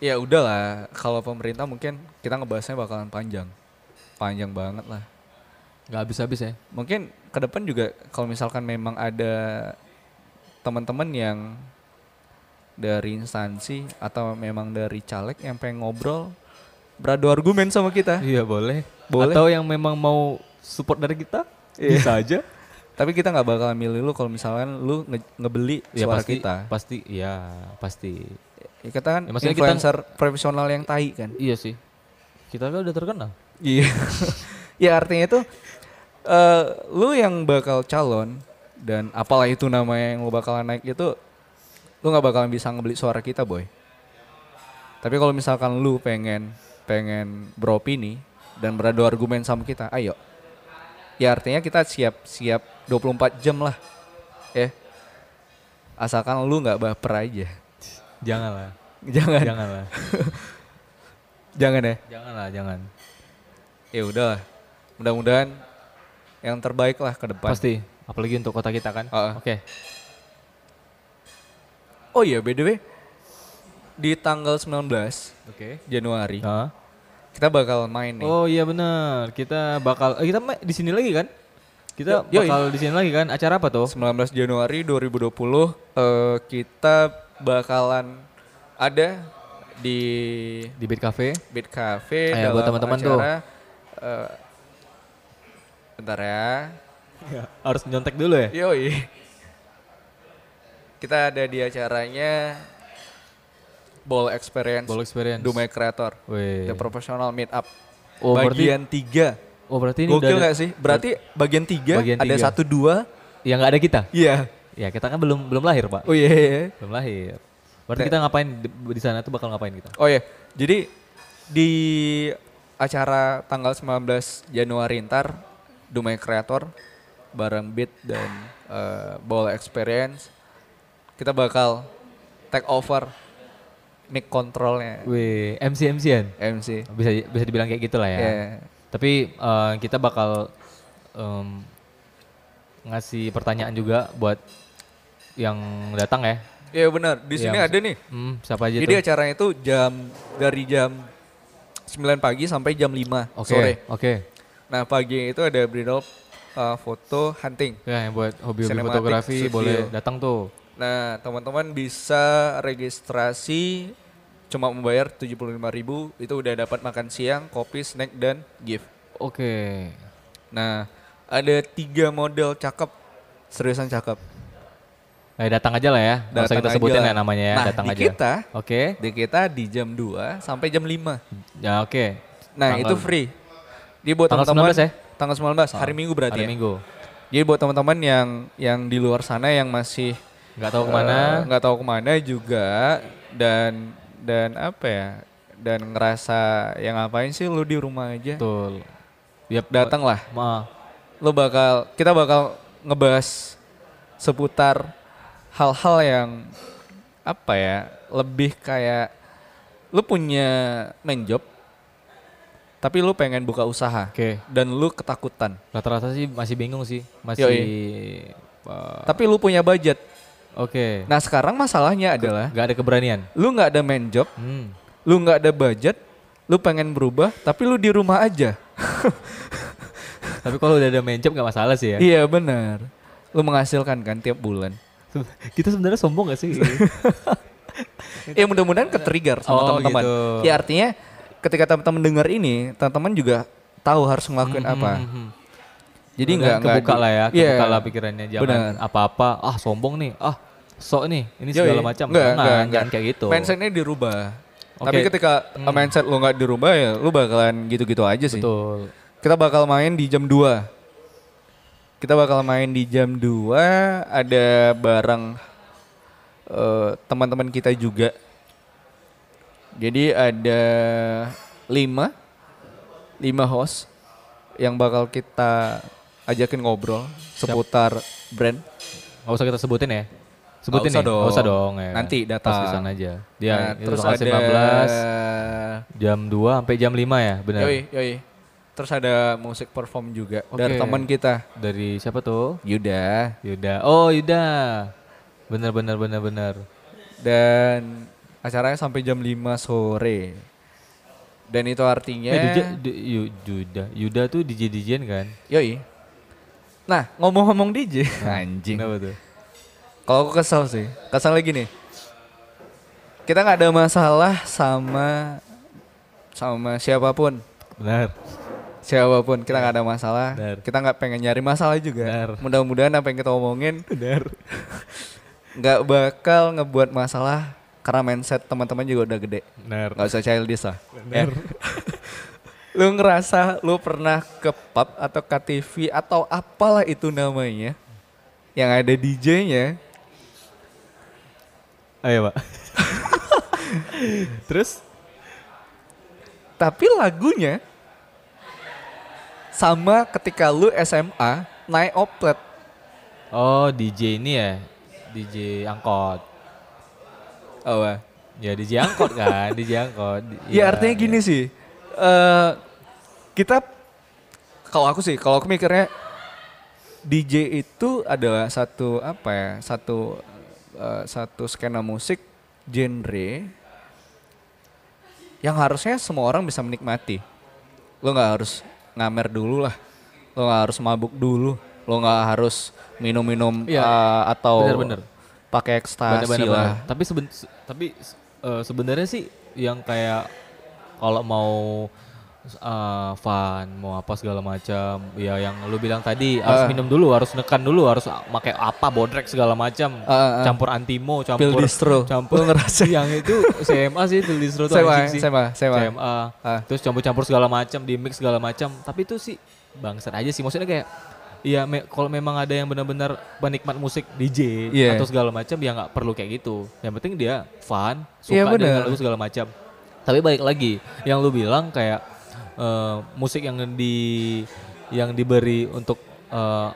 ya udahlah. Kalau pemerintah mungkin kita ngebahasnya bakalan panjang, panjang banget lah. Nggak habis-habis ya. Mungkin ke depan juga kalau misalkan memang ada teman-teman yang dari instansi atau memang dari caleg yang pengen ngobrol beradu argumen sama kita. Iya boleh. Boleh. Atau yang memang mau support dari kita bisa aja. Tapi kita nggak bakal milih lu kalau misalkan lu nge- ngebeli Ya suara pasti, kita. pasti, iya pasti. Ya, kita kan Ya, maksudnya kita- influencer profesional yang tai kan. Iya sih. Kita kan udah terkenal. Iya. ya artinya itu eh lu yang bakal calon dan apalah itu namanya yang lu bakalan naik itu lu nggak bakalan bisa ngebeli suara kita boy. Tapi kalau misalkan lu pengen pengen beropini dan beradu argumen sama kita, ayo. Ya artinya kita siap siap 24 jam lah. Ya. Asalkan lu nggak baper aja. Janganlah. Jangan. Janganlah. Jangan ya. Janganlah, jangan. Ya udah. Mudah-mudahan yang terbaik lah ke depan. Pasti. Apalagi untuk kota kita kan. Heeh. Oke. Oh iya, by the way, di tanggal 19 Oke. Januari Hah? kita bakal main nih. Oh iya benar. Kita bakal eh, kita di sini lagi kan? Kita Yo- bakal di sini lagi kan? Acara apa tuh? 19 Januari 2020 eh, kita bakalan ada di Di Beat Cafe. Beat Cafe Ayo, buat teman-teman tuh. eh, bentar ya. Harus nyontek dulu ya? Yoi. Kita ada di acaranya Ball Experience Ball Experience. Dumai Creator. Wih. The Professional Meetup. Oh, berarti bagian tiga. Oh berarti ini Gokil udah ada- nggak sih? Berarti bagian tiga Bagian ada tiga. satu dua. yang nggak ada kita. Iya. Ya kita kan belum belum lahir pak. Oh iya. iya, iya. Belum lahir. Berarti kita ngapain di, di sana tuh bakal ngapain kita? Oh iya. Jadi di acara tanggal 19 Januari ntar Dumai Creator bareng Beat dan eh, Ball Experience kita bakal take over mic controlnya Wih, MC MCan. MC. Bisa bisa dibilang kayak gitulah ya. Iya. Tapi eh, kita bakal em, ngasih pertanyaan juga buat yang datang ya. Iya benar. Di sini Iya, ada nih. Hmm, siapa aja Jadi tuh? acaranya itu jam dari jam 9 pagi sampai jam 5 Oke, sore. oke. Nah, pagi itu ada bridal uh, foto hunting. Ya, yang buat hobi-hobi fotografi studio. boleh datang tuh. Nah, teman-teman bisa registrasi cuma membayar 75.000 itu udah dapat makan siang, kopi, snack dan gift. Oke. Nah, ada tiga model cakep, seriusan cakep. Nah, datang aja lah ya. Nggak usah Datang kita sebutin lah. ya namanya ya, Nah, datang di aja. kita, Oke. di kita di jam 2 sampai jam 5. Ya, oke. Nah, Tanggal- itu free. Jadi buat Tanggal teman-teman 19 ya? Tanggal 19, hari Minggu berarti Hari ya. Minggu. Jadi buat teman-teman yang yang di luar sana yang masih Nggak tahu ke mana. eh, nggak tahu ke mana juga dan dan apa ya? Dan ngerasa yang ngapain sih lu di rumah aja? Betul. Yap, Datanglah. Ma, Lu bakal kita bakal ngebahas seputar hal-hal yang apa ya? Lebih kayak lu punya main job tapi lu pengen buka usaha Oke. dan lu ketakutan. Rata-rata sih masih bingung sih. Masih uh, Tapi lu punya budget. Oke. Nah sekarang masalahnya adalah Nggak ada keberanian. lu nggak ada main job, Hmm. lu nggak ada budget, lu pengen berubah, tapi lu di rumah aja. Tapi kalau udah ada main job nggak masalah sih ya. Iya benar. Lu menghasilkan kan tiap bulan. Kita sebenarnya sombong gak sih? Ya mudah-mudahan ke-trigger sama Oh, teman-teman. gitu. Ya artinya ketika teman-teman dengar ini, teman-teman juga tahu harus ngelakuin apa. Mhm. Jadi nggak kebuka lah ya, Iya. kebuka lah pikirannya jangan apa-apa. Ah sombong nih, ah sok nih, ini Yoi. segala macam. Nggak, Jangan, nggak, jangan kayak gitu. Mindsetnya dirubah. Oke. Tapi ketika Hmm. mindset lu nggak dirubah ya, lu bakalan gitu-gitu aja sih. Betul. Kita bakal main di jam 2. Kita bakal main di jam 2, ada bareng eh, teman-teman kita juga. Jadi ada 5 5 host yang bakal kita ajakin ngobrol seputar brand. Nggak usah kita sebutin ya. Sebutin usah nih, nggak usah dong. dong ya. Nanti Pas datang. di sana aja. Dia Nah, terus ada 15 jam 2 sampai jam 5 ya, benar. Yoi, yoi. Terus ada musik perform juga dari Oke. teman kita, Dari siapa tuh? Yuda. Yuda. Oh, Yuda. Bener bener bener bener. Dan acaranya sampai jam 5 sore. Dan itu artinya Eh, Yuda, Du- Yu- Yuda, Yuda tuh DJ DJan kan? Yoi. Nah, ngomong-ngomong DJ, anjing. Kenapa tuh? Kalau aku kesel sih, kesel lagi nih. Kita nggak ada masalah sama sama siapa pun, Benar. Siapa pun kita nggak ada masalah. Benar. Kita nggak pengen nyari masalah juga. Mudah-mudahan apa yang kita omongin nggak bakal ngebuat masalah karena mindset teman-teman juga udah gede. Benar. Nggak usah childish lah. Ya. lu ngerasa lu pernah ke pub atau ke TV atau apalah itu namanya yang ada DJ-nya Ayo, Pak. Terus? tapi lagunya sama ketika lu SMA naik oplet. Oh, DJ ini ya? DJ angkot. Oh, wah. Ya DJ angkot kan, DJ angkot. ya artinya gini sih. eh kita kalau aku sih, kalau aku mikirnya DJ itu adalah satu apa ya? Satu eh, satu skena musik genre yang harusnya semua orang bisa menikmati. Lo nggak harus ngamer dulu lah. Lo nggak harus mabuk dulu. Lo nggak harus minum-minum Iya. uh, atau pakai ekstasi Bener-bener, lah. bener. Tapi seben, se- tapi eh, sebenarnya sih yang kayak kalau mau eh, fun, mau apa segala macam, ya yang lu bilang tadi harus Ah. minum dulu, harus nekan dulu, harus pakai apa bodrek segala macam, Ah, ah, ah. campur antimo, Pil campur distro. campur ngerasa? yang itu CMA sih pil distro tuh anjing sih. sema, sema. CMA. Ah. Terus campur-campur segala macam, di mix segala macam, tapi itu sih bangsat aja sih. Maksudnya kayak Iya, me- kalau memang ada yang benar-benar penikmat musik DJ Iya. atau segala macam ya nggak perlu kayak gitu. Yang penting dia fun, Iya, suka dengan bener. lagu segala macam. Tapi balik lagi, yang lu bilang kayak eh, musik yang di yang diberi untuk eh,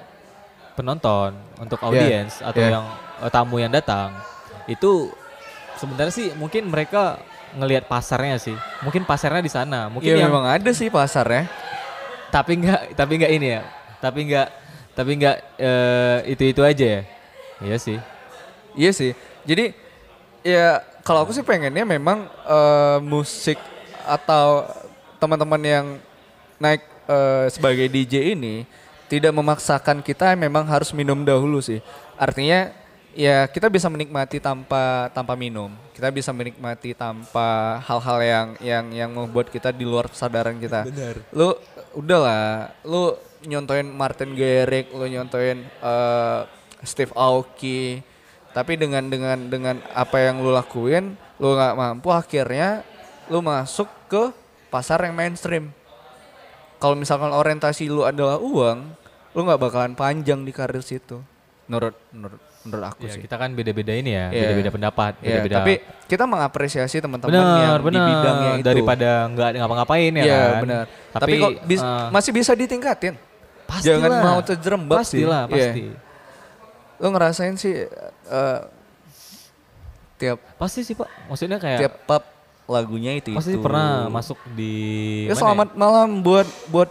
penonton, untuk audiens atau iya. yang eh, tamu yang datang itu sebenarnya sih mungkin mereka ngelihat pasarnya sih. Mungkin pasarnya di sana. Mungkin Iya yang memang ada sih pasarnya. tapi nggak tapi nggak ini ya tapi nggak tapi nggak itu itu aja ya iya sih Iya sih. Jadi ya kalau aku sih pengennya memang eh, musik atau teman-teman yang naik eh, sebagai DJ ini tidak memaksakan kita memang harus minum dahulu sih. Artinya ya kita bisa menikmati tanpa tanpa minum. Kita bisa menikmati tanpa hal-hal yang yang yang membuat kita di luar kesadaran kita. Bener. Lu udahlah, lu nyontoin Martin Garrix, lu nyontoin eh, Steve Aoki. Tapi dengan dengan dengan apa yang lu lakuin, lu nggak mampu akhirnya lu masuk ke pasar yang mainstream. Kalau misalkan orientasi lu adalah uang, lu nggak bakalan panjang di karir situ. Menurut menurut menurut aku ya, sih. kita kan beda-beda ini ya Iya. beda-beda pendapat Ya, beda-beda tapi kita mengapresiasi teman-teman yang benar di bidangnya itu. daripada nggak ngapa-ngapain ya Iya kan benar. Tapi, tapi, kok bis- eh, masih bisa ditingkatin. pastilah. Jangan mau terjerembab sih. pastilah Iya. pasti Lo ngerasain sih eh, tiap pasti sih pak maksudnya kayak tiap pub lagunya itu pasti itu. pernah masuk di Ya mana selamat malam buat buat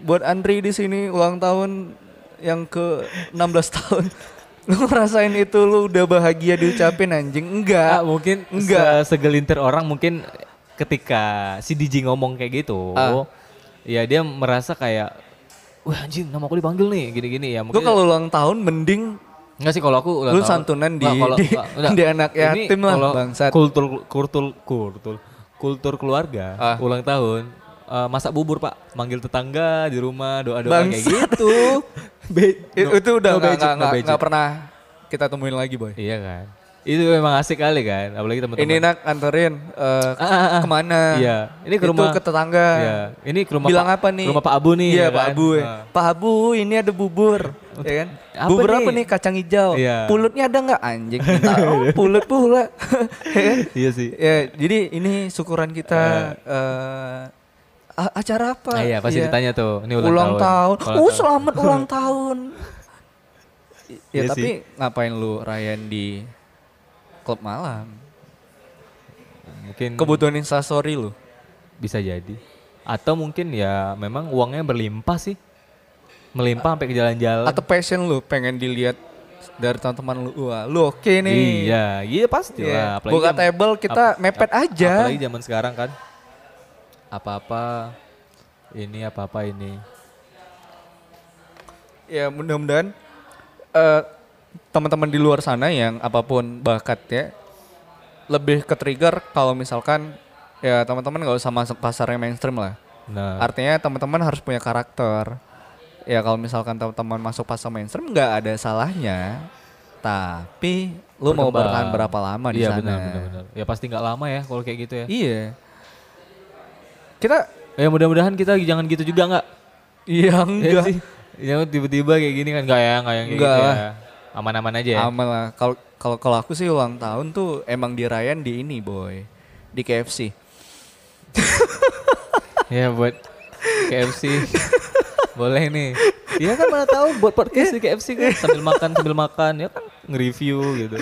buat Andri di sini ulang tahun yang ke 16 tahun. Lu ngerasain itu lu udah bahagia diucapin anjing? Ah, Enggak. mungkin Enggak. se- segelintir orang mungkin ketika si DJ ngomong kayak gitu, Ah. ya dia merasa kayak, wah anjing nama aku dipanggil nih, gini-gini ya. Mungkin kalau ulang tahun mending Enggak sih kalau aku ulang Lu tahun- santunan di- Nggak, kalau- di- nggak, enggak. di anak Ini yatim lah, bangsat. Kultur kultur kultur kultur keluarga Ah. ulang tahun eh, masak bubur pak, manggil tetangga di rumah doa doa kayak gitu. Be- no- itu udah no nggak no nggak pernah kita temuin lagi boy. Iya kan. Itu memang asik kali kan, apalagi teman-teman. Ini nak anterin eh, Ah, ah, ah. ke mana? Iya, ini ke Itu rumah ke tetangga. Iya, ini ke rumah Bilang Pak- apa nih? Rumah Pak Abu nih. Iya ya Pak kan? Abu. ya. Ah. Pak Abu ini ada bubur, ya kan? Apa bubur nih? apa nih? Kacang hijau. Iya. Pulutnya ada nggak anjing? Minta oh, pulut pula. Ya kan? Iya sih. ya, jadi ini syukuran kita eh, a- acara apa? Ah, iya, pasti ditanya tuh, ini ulang ulang tahun. tahun. Ulang Oh, tahun. selamat ulang tahun. ya, Iya tapi ngapain lu rayain di klub malam? Mungkin Kebutuhan instastory lu. bisa jadi. Atau mungkin ya memang uangnya berlimpah sih. Melimpah sampai ke jalan-jalan. Atau passion lu pengen dilihat dari teman-teman lu. Wah, lu oke nih. Iya, iya pasti Iya. lah. Apalagi Buka table kita ap- mepet ap- aja. Apalagi zaman sekarang kan. Apa-apa ini apa-apa ini. Ya mudah-mudahan eh, teman-teman di luar sana yang apa pun bakatnya lebih ke trigger kalau misalkan ya teman-teman nggak usah masuk pasar yang mainstream lah. Nah, Artinya teman-teman harus punya karakter. Ya kalau misalkan teman-teman masuk pasar mainstream nggak ada salahnya. Tapi lu mau berkembang. bertahan berapa lama di iya, sana? benar, benar, benar. Ya pasti nggak lama ya kalau kayak gitu ya. Iya. Kita Ya mudah-mudahan kita jangan gitu juga nggak? ya Ya enggak sih. Ya tiba-tiba kayak gini kan nggak ya, nggak yang kayak Nggak gitu ya. Aman-aman aja ya. aman lah. Kalau kalau kalau aku sih ulang tahun tuh emang dirayain di ini boy, di KFC. ya buat KFC. Boleh nih. Iya kan mana tahu buat podcast di KFC kan sambil makan sambil makan ya kan nge-review gitu.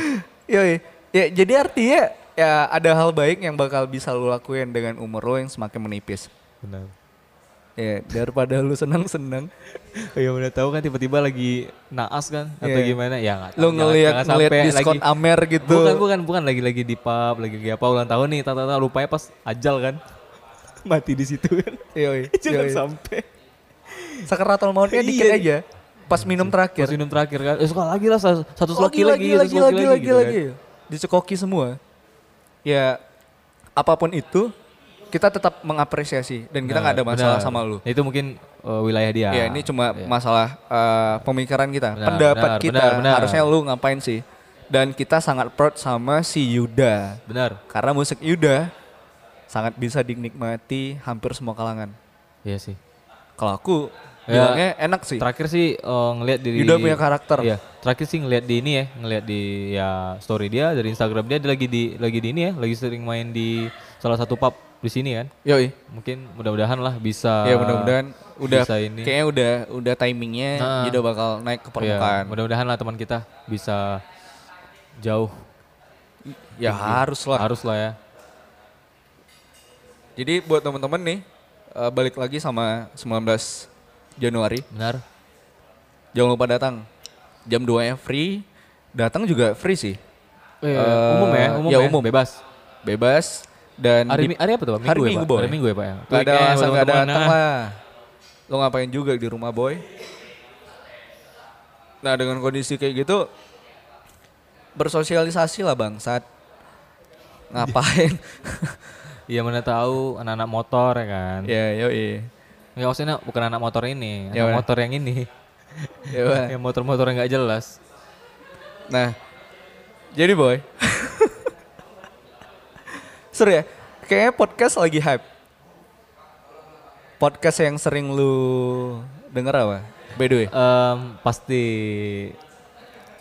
Yoi. Ya jadi artinya ya ada hal baik yang bakal bisa lu lakuin dengan umur lo yang semakin menipis. Benar. Ya, daripada lu senang-senang. ya udah tahu kan tiba-tiba lagi naas kan atau Iya. gimana ya nggak tahu. Lu ngelihat sampai diskon lagi- Amer gitu. bukan bukan bukan lagi lagi di pub lagi lagi apa ulang tahun nih tata lupanya pas ajal kan mati di situ kan Yoi, jangan yoi. sampai Sakaratul mautnya dikit Iya. aja. Pas minum terakhir. pas minum terakhir kan eh sekali lagi lah satu satu lagi sloki lagi satu lagi sloki lagi lagi gitu kan. lagi. Dicekoki semua. Ya apa pun itu kita tetap mengapresiasi dan kita nggak ada masalah benar. sama lu. itu mungkin uh, wilayah dia Ya ini cuma Iya. masalah eh, pemikiran kita, Benar, pendapat benar, kita. benar, benar. Harusnya lu ngapain sih? Dan kita sangat proud sama si Yuda. benar Karena musik Yuda sangat bisa dinikmati hampir semua kalangan. iya sih Kalau aku Ya, bilangnya enak sih. terakhir sih uh, ngelihat di Yuda punya karakter. Iya, terakhir sih ngelihat di ini ya, ngelihat di ya story dia dari Instagram dia, dia lagi di lagi di ini ya, lagi sering main di salah satu pub di sini kan. Yoi. Mungkin mudah-mudahan lah bisa ya mudah-mudahan udah bisa ini. kayaknya udah udah timingnya Nah. Yuda bakal naik ke Iya, permukaan. mudah-mudahan lah teman kita bisa jauh. ya harus lah. Harus lah ya. Jadi buat teman-teman nih eh, balik lagi sama 19 Januari. Benar. Jangan lupa datang. Jam 2 nya free. Datang juga free sih. Eh, Eh, umum ya, umum ya, ya, umum. bebas. Bebas dan Hari, di- hari apa tuh? Hari Minggu, Minggu, ya, Pak? Boy. Hari Minggu ya, Pak ya. Gak ada alasan gak datang lah. Lo ngapain juga di rumah boy? Nah dengan kondisi kayak gitu bersosialisasi lah bangsat. Ngapain? Iya mana tahu anak-anak motor ya kan. ya yoi. Enggak maksudnya bukan anak motor ini, Ya, anak mana? motor yang ini. Ya, Bang. yang motor-motor yang nggak jelas. Nah, jadi boy. Seru ya? Kayaknya podcast lagi hype. Podcast yang sering lu denger apa? By the way. Em, pasti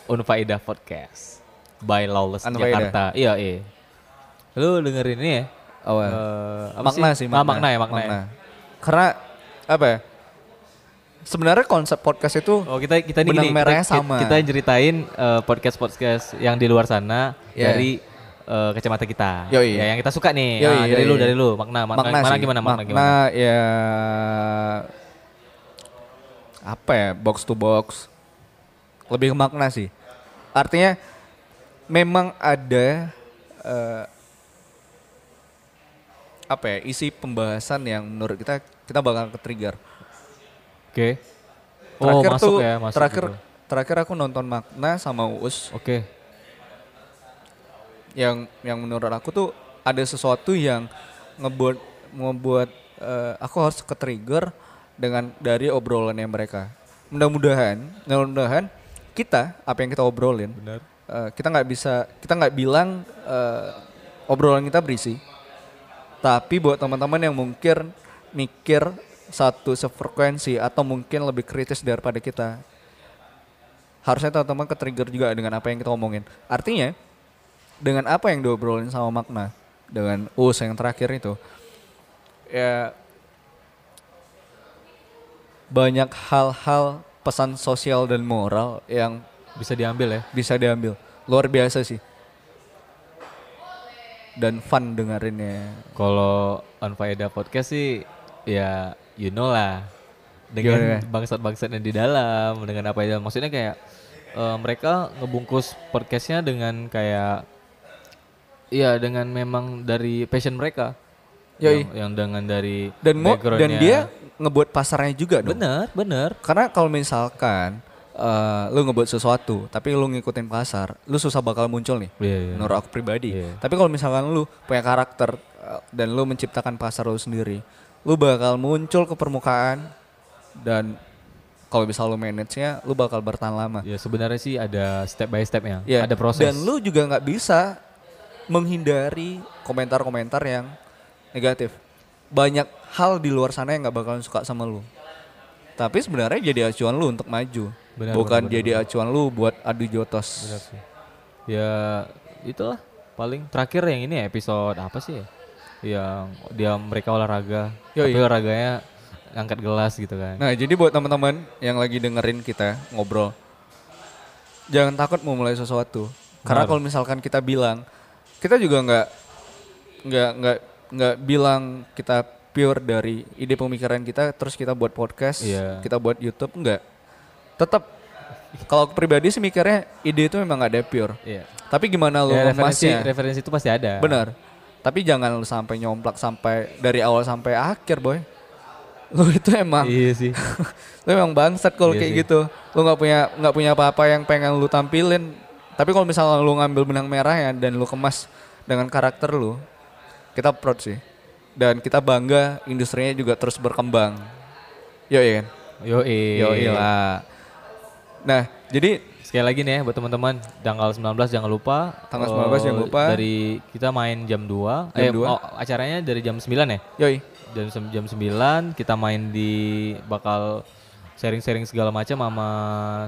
Unfaida Podcast by Lawless Unfaida. Jakarta. Iya, iya. Lu dengerin ini ya? Eh, apa makna sih, Ah, makna ya, makna, ya. Karena apa ya? Sebenarnya konsep podcast itu Oh kita kita ini Benang gini, merahnya kita, sama. kita ceritain podcast podcast yang di luar sana Iya. dari eh, kacamata kita. Yoi. Ya, yang kita suka nih. Yoi, Ah, dari yoi, lu dari lu makna makna, makna, mana sih. gimana makna, makna gimana? ya apa ya box to box lebih ke makna sih artinya memang ada eh, apa ya isi pembahasan yang menurut kita kita bakal ke trigger Oke. Oh terakhir masuk tuh ya masuk. terakhir gitu. terakhir aku nonton makna sama Uus Oke. Yang yang menurut aku tuh ada sesuatu yang ngebuat ngebuat eh, aku harus ke trigger dengan dari obrolannya mereka. Mudah-mudahan, mudah-mudahan kita apa yang kita obrolin, Benar. eh, kita nggak bisa kita nggak bilang eh, obrolan kita berisi, tapi buat teman-teman yang mungkin mikir satu sefrekuensi atau mungkin lebih kritis daripada kita, harusnya teman-teman ke trigger juga dengan apa yang kita omongin. Artinya dengan apa yang diobrolin sama makna? Dengan us yang terakhir itu. Ya banyak hal-hal pesan sosial dan moral yang Bisa diambil ya. bisa diambil. Luar biasa sih. Dan fun dengerinnya. Kalau Unfaida Podcast sih ya you know lah. Dengan bangsat-bangsat yang di dalam dengan apa yang maksudnya kayak eh, mereka ngebungkus podcastnya dengan kayak Iya dengan memang dari passion mereka. Yoi. yang, yang dengan dari dan mo dan dia ngebuat pasarnya juga dong. Bener bener karena kalau misalkan eh, lu ngebuat sesuatu tapi lu ngikutin pasar lu susah bakal muncul nih Iya, iya. menurut aku pribadi. Iya. tapi kalau misalkan lu punya karakter eh, dan lu menciptakan pasar lu sendiri lu bakal muncul ke permukaan dan kalau bisa lu manage-nya lu bakal bertahan lama. Ya sebenarnya sih ada step by stepnya. Ya, ada proses. Dan lu juga nggak bisa menghindari komentar-komentar yang negatif. Banyak hal di luar sana yang nggak bakalan suka sama lu. Tapi sebenarnya jadi acuan lu untuk maju. Benar, bukan benar, benar, jadi acuan lu buat adu jotos. Benar sih. ya itulah. Paling terakhir yang ini episode apa sih ya? Yang dia mereka olahraga. Yoi. tapi olahraganya angkat gelas gitu kan. Nah, jadi buat teman-teman yang lagi dengerin kita ngobrol, jangan takut mau mulai sesuatu. Karena Benar. kalau misalkan kita bilang, kita juga nggak nggak nggak nggak bilang kita pure dari ide pemikiran kita terus kita buat podcast, Iya. kita buat YouTube enggak. Tetap kalau pribadi sih mikirnya ide itu memang ada pure. Iya. Tapi gimana lu Ya, referensi, referensi itu pasti ada. Benar. Tapi jangan lu sampai nyomplak sampai dari awal sampai akhir, boy. Lu itu emang Iya sih. lu emang bangsat kalau Iya kayak sih. gitu. Lu nggak punya nggak punya apa-apa yang pengen lu tampilin. Tapi kalau misalnya lu ngambil benang merah ya dan lu kemas dengan karakter lu, kita proud sih. Dan kita bangga industrinya juga terus berkembang. Yo iya kan? Yo Yo lah. Nah, jadi Sekali lagi nih ya buat teman-teman tanggal 19 jangan lupa. Tanggal eh, 19 jangan lupa. Dari kita main jam 2. Jam eh, 2. oh, acaranya dari jam 9 ya? yoi. Jam jam 9 kita main di bakal sharing-sharing segala macam sama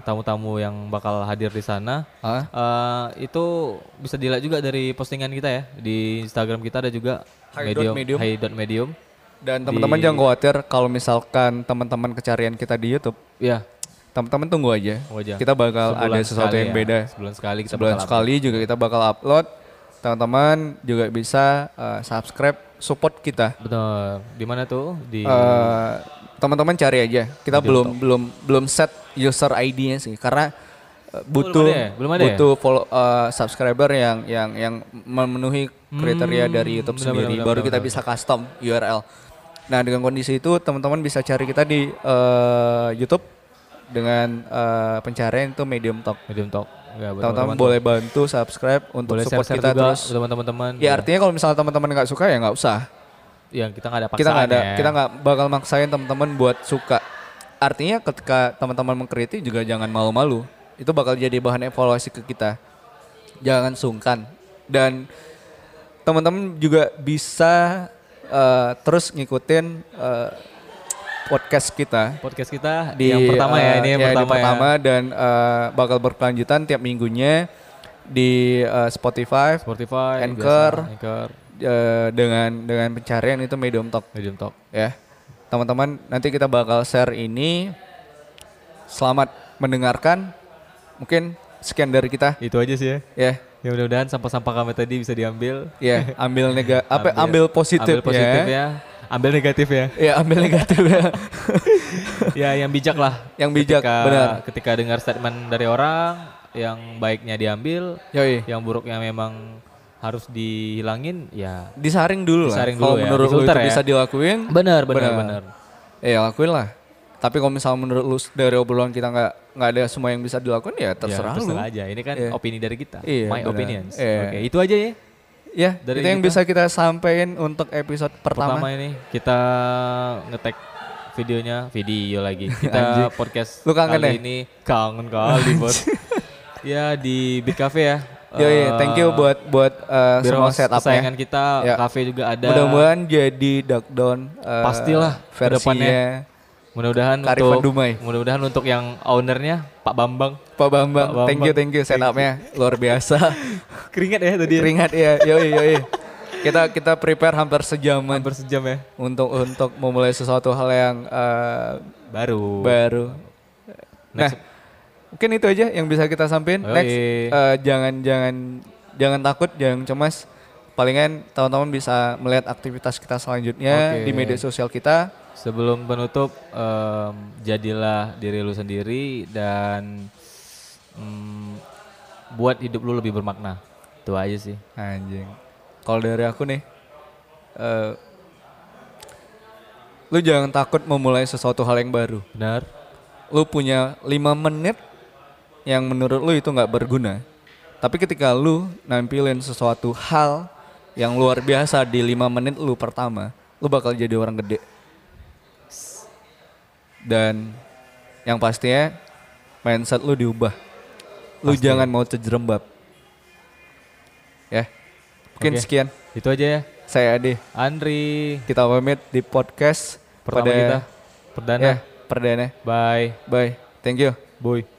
tamu-tamu yang bakal hadir di sana. Hah? Eh, itu bisa dilihat juga dari postingan kita ya di Instagram kita ada juga Hi dot medium. Hi dot medium. Dan teman-teman jangan khawatir kalau misalkan teman-teman kecarian kita di YouTube, Ya, teman-teman tunggu aja. Tunggu aja. Kita bakal Sebulan ada sesuatu yang ya. beda. Sebulan sekali kita Sebulan bakal sekali juga kita bakal upload. Teman-teman juga bisa uh, subscribe, support kita. Betul. Di mana tuh? Di Uh, teman-teman cari aja. Kita Medium belum belum belum set user ID-nya sih karena uh, butuh ada ya? Belum ada ya? butuh follow uh, subscriber yang yang yang memenuhi kriteria dari YouTube Hmm, benar, sendiri benar, baru benar, kita bisa custom URL. Nah, dengan kondisi itu teman-teman bisa cari kita di uh, YouTube dengan uh, pencarian itu Medium Talk. Medium Talk. Ya, Teman-teman boleh bantu subscribe untuk boleh support kita juga terus. teman-teman. Ya artinya kalau misalnya teman-teman nggak suka ya nggak usah. yang kita nggak ada paksaan kita nggak ada ya. kita nggak bakal maksain teman-teman buat suka artinya ketika teman-teman mengkritik juga jangan malu-malu itu bakal jadi bahan evaluasi ke kita jangan sungkan dan teman-teman juga bisa eh, terus ngikutin eh, podcast kita podcast kita di yang pertama ya eh, ini yang ya, pertama, pertama ya. dan eh, bakal berkelanjutan tiap minggunya di eh, Spotify Spotify, Anchor. biasa, Anchor, eh, dengan dengan pencarian itu Medium Talk Medium Talk. ya teman-teman nanti kita bakal share ini selamat mendengarkan mungkin sekian dari kita Itu aja sih ya. ya Ya mudah-mudahan sampah-sampah kami tadi bisa diambil. ya ambil nega apa ambil positif, ambil positif ya. ya. Ambil negatif ya. ya ambil negatif ya ya yang bijak lah. yang bijak Ketika, benar Ketika dengar statement dari orang, yang baiknya diambil, yoi yang buruknya memang harus dihilangin, ya disaring dulu lah Disaring kalau dulu ya, menurut lu difilter itu ya. bisa dilakuin benar benar Benar. benar. ya lakuin lah tapi kalau misalnya menurut lu dari obrolan kita nggak nggak ada semua yang bisa dilakukan ya terserah, ya, lu terserah aja. Ini kan Iya. opini dari kita. Iya, My benar. opinions. Iya. Oke, itu aja ya. Ya Dari itu yang kita. bisa kita sampaikan untuk episode pertama, Pertama ini kita ngetek videonya video lagi. Kita podcast Lu kangen kali ya? ini kangen kali bos. ya di Beat Cafe ya. Yoi, thank you Eh, buat buat uh, semua setupnya. kesayangan kita, Ya. cafe juga ada. Mudah-mudahan jadi Duckdown uh, Pastilah, versinya Mudah-mudahan Karifan untuk Dumai. mudah-mudahan untuk yang ownernya Pak Bambang. Pak Bambang. Pak Thank you, Bambang. thank you setupnya luar biasa. Keringat ya tadi. Keringat ya, yoi yoi. Kita kita prepare hampir sejaman Hampir sejam ya. untuk untuk memulai sesuatu hal yang uh, Baru. baru. Nah, Next. mungkin itu aja yang bisa kita sampaikan. Yoi. Next, uh, jangan jangan jangan takut, jangan cemas. Palingan teman-teman bisa melihat aktivitas kita selanjutnya Oke. di media sosial kita. Sebelum penutup, em, jadilah diri lu sendiri dan mm, buat hidup lu lebih bermakna. Itu aja sih. Anjing. Kalau dari aku nih, eh lu jangan takut memulai sesuatu hal yang baru. Benar? Lu punya lima menit yang menurut lu itu nggak berguna. Tapi ketika lu nampilin sesuatu hal yang luar biasa di lima menit lu pertama, lu bakal jadi orang gede. Dan yang pastinya mindset lu diubah. Lu Pasti. jangan mau terjerembab. Ya. Mungkin Oke. sekian. Itu aja ya. Saya Ade. Andri Kita pamit di podcast pertama pada kita perdana. ya perdana. Bye. Bye. Thank you. Boy.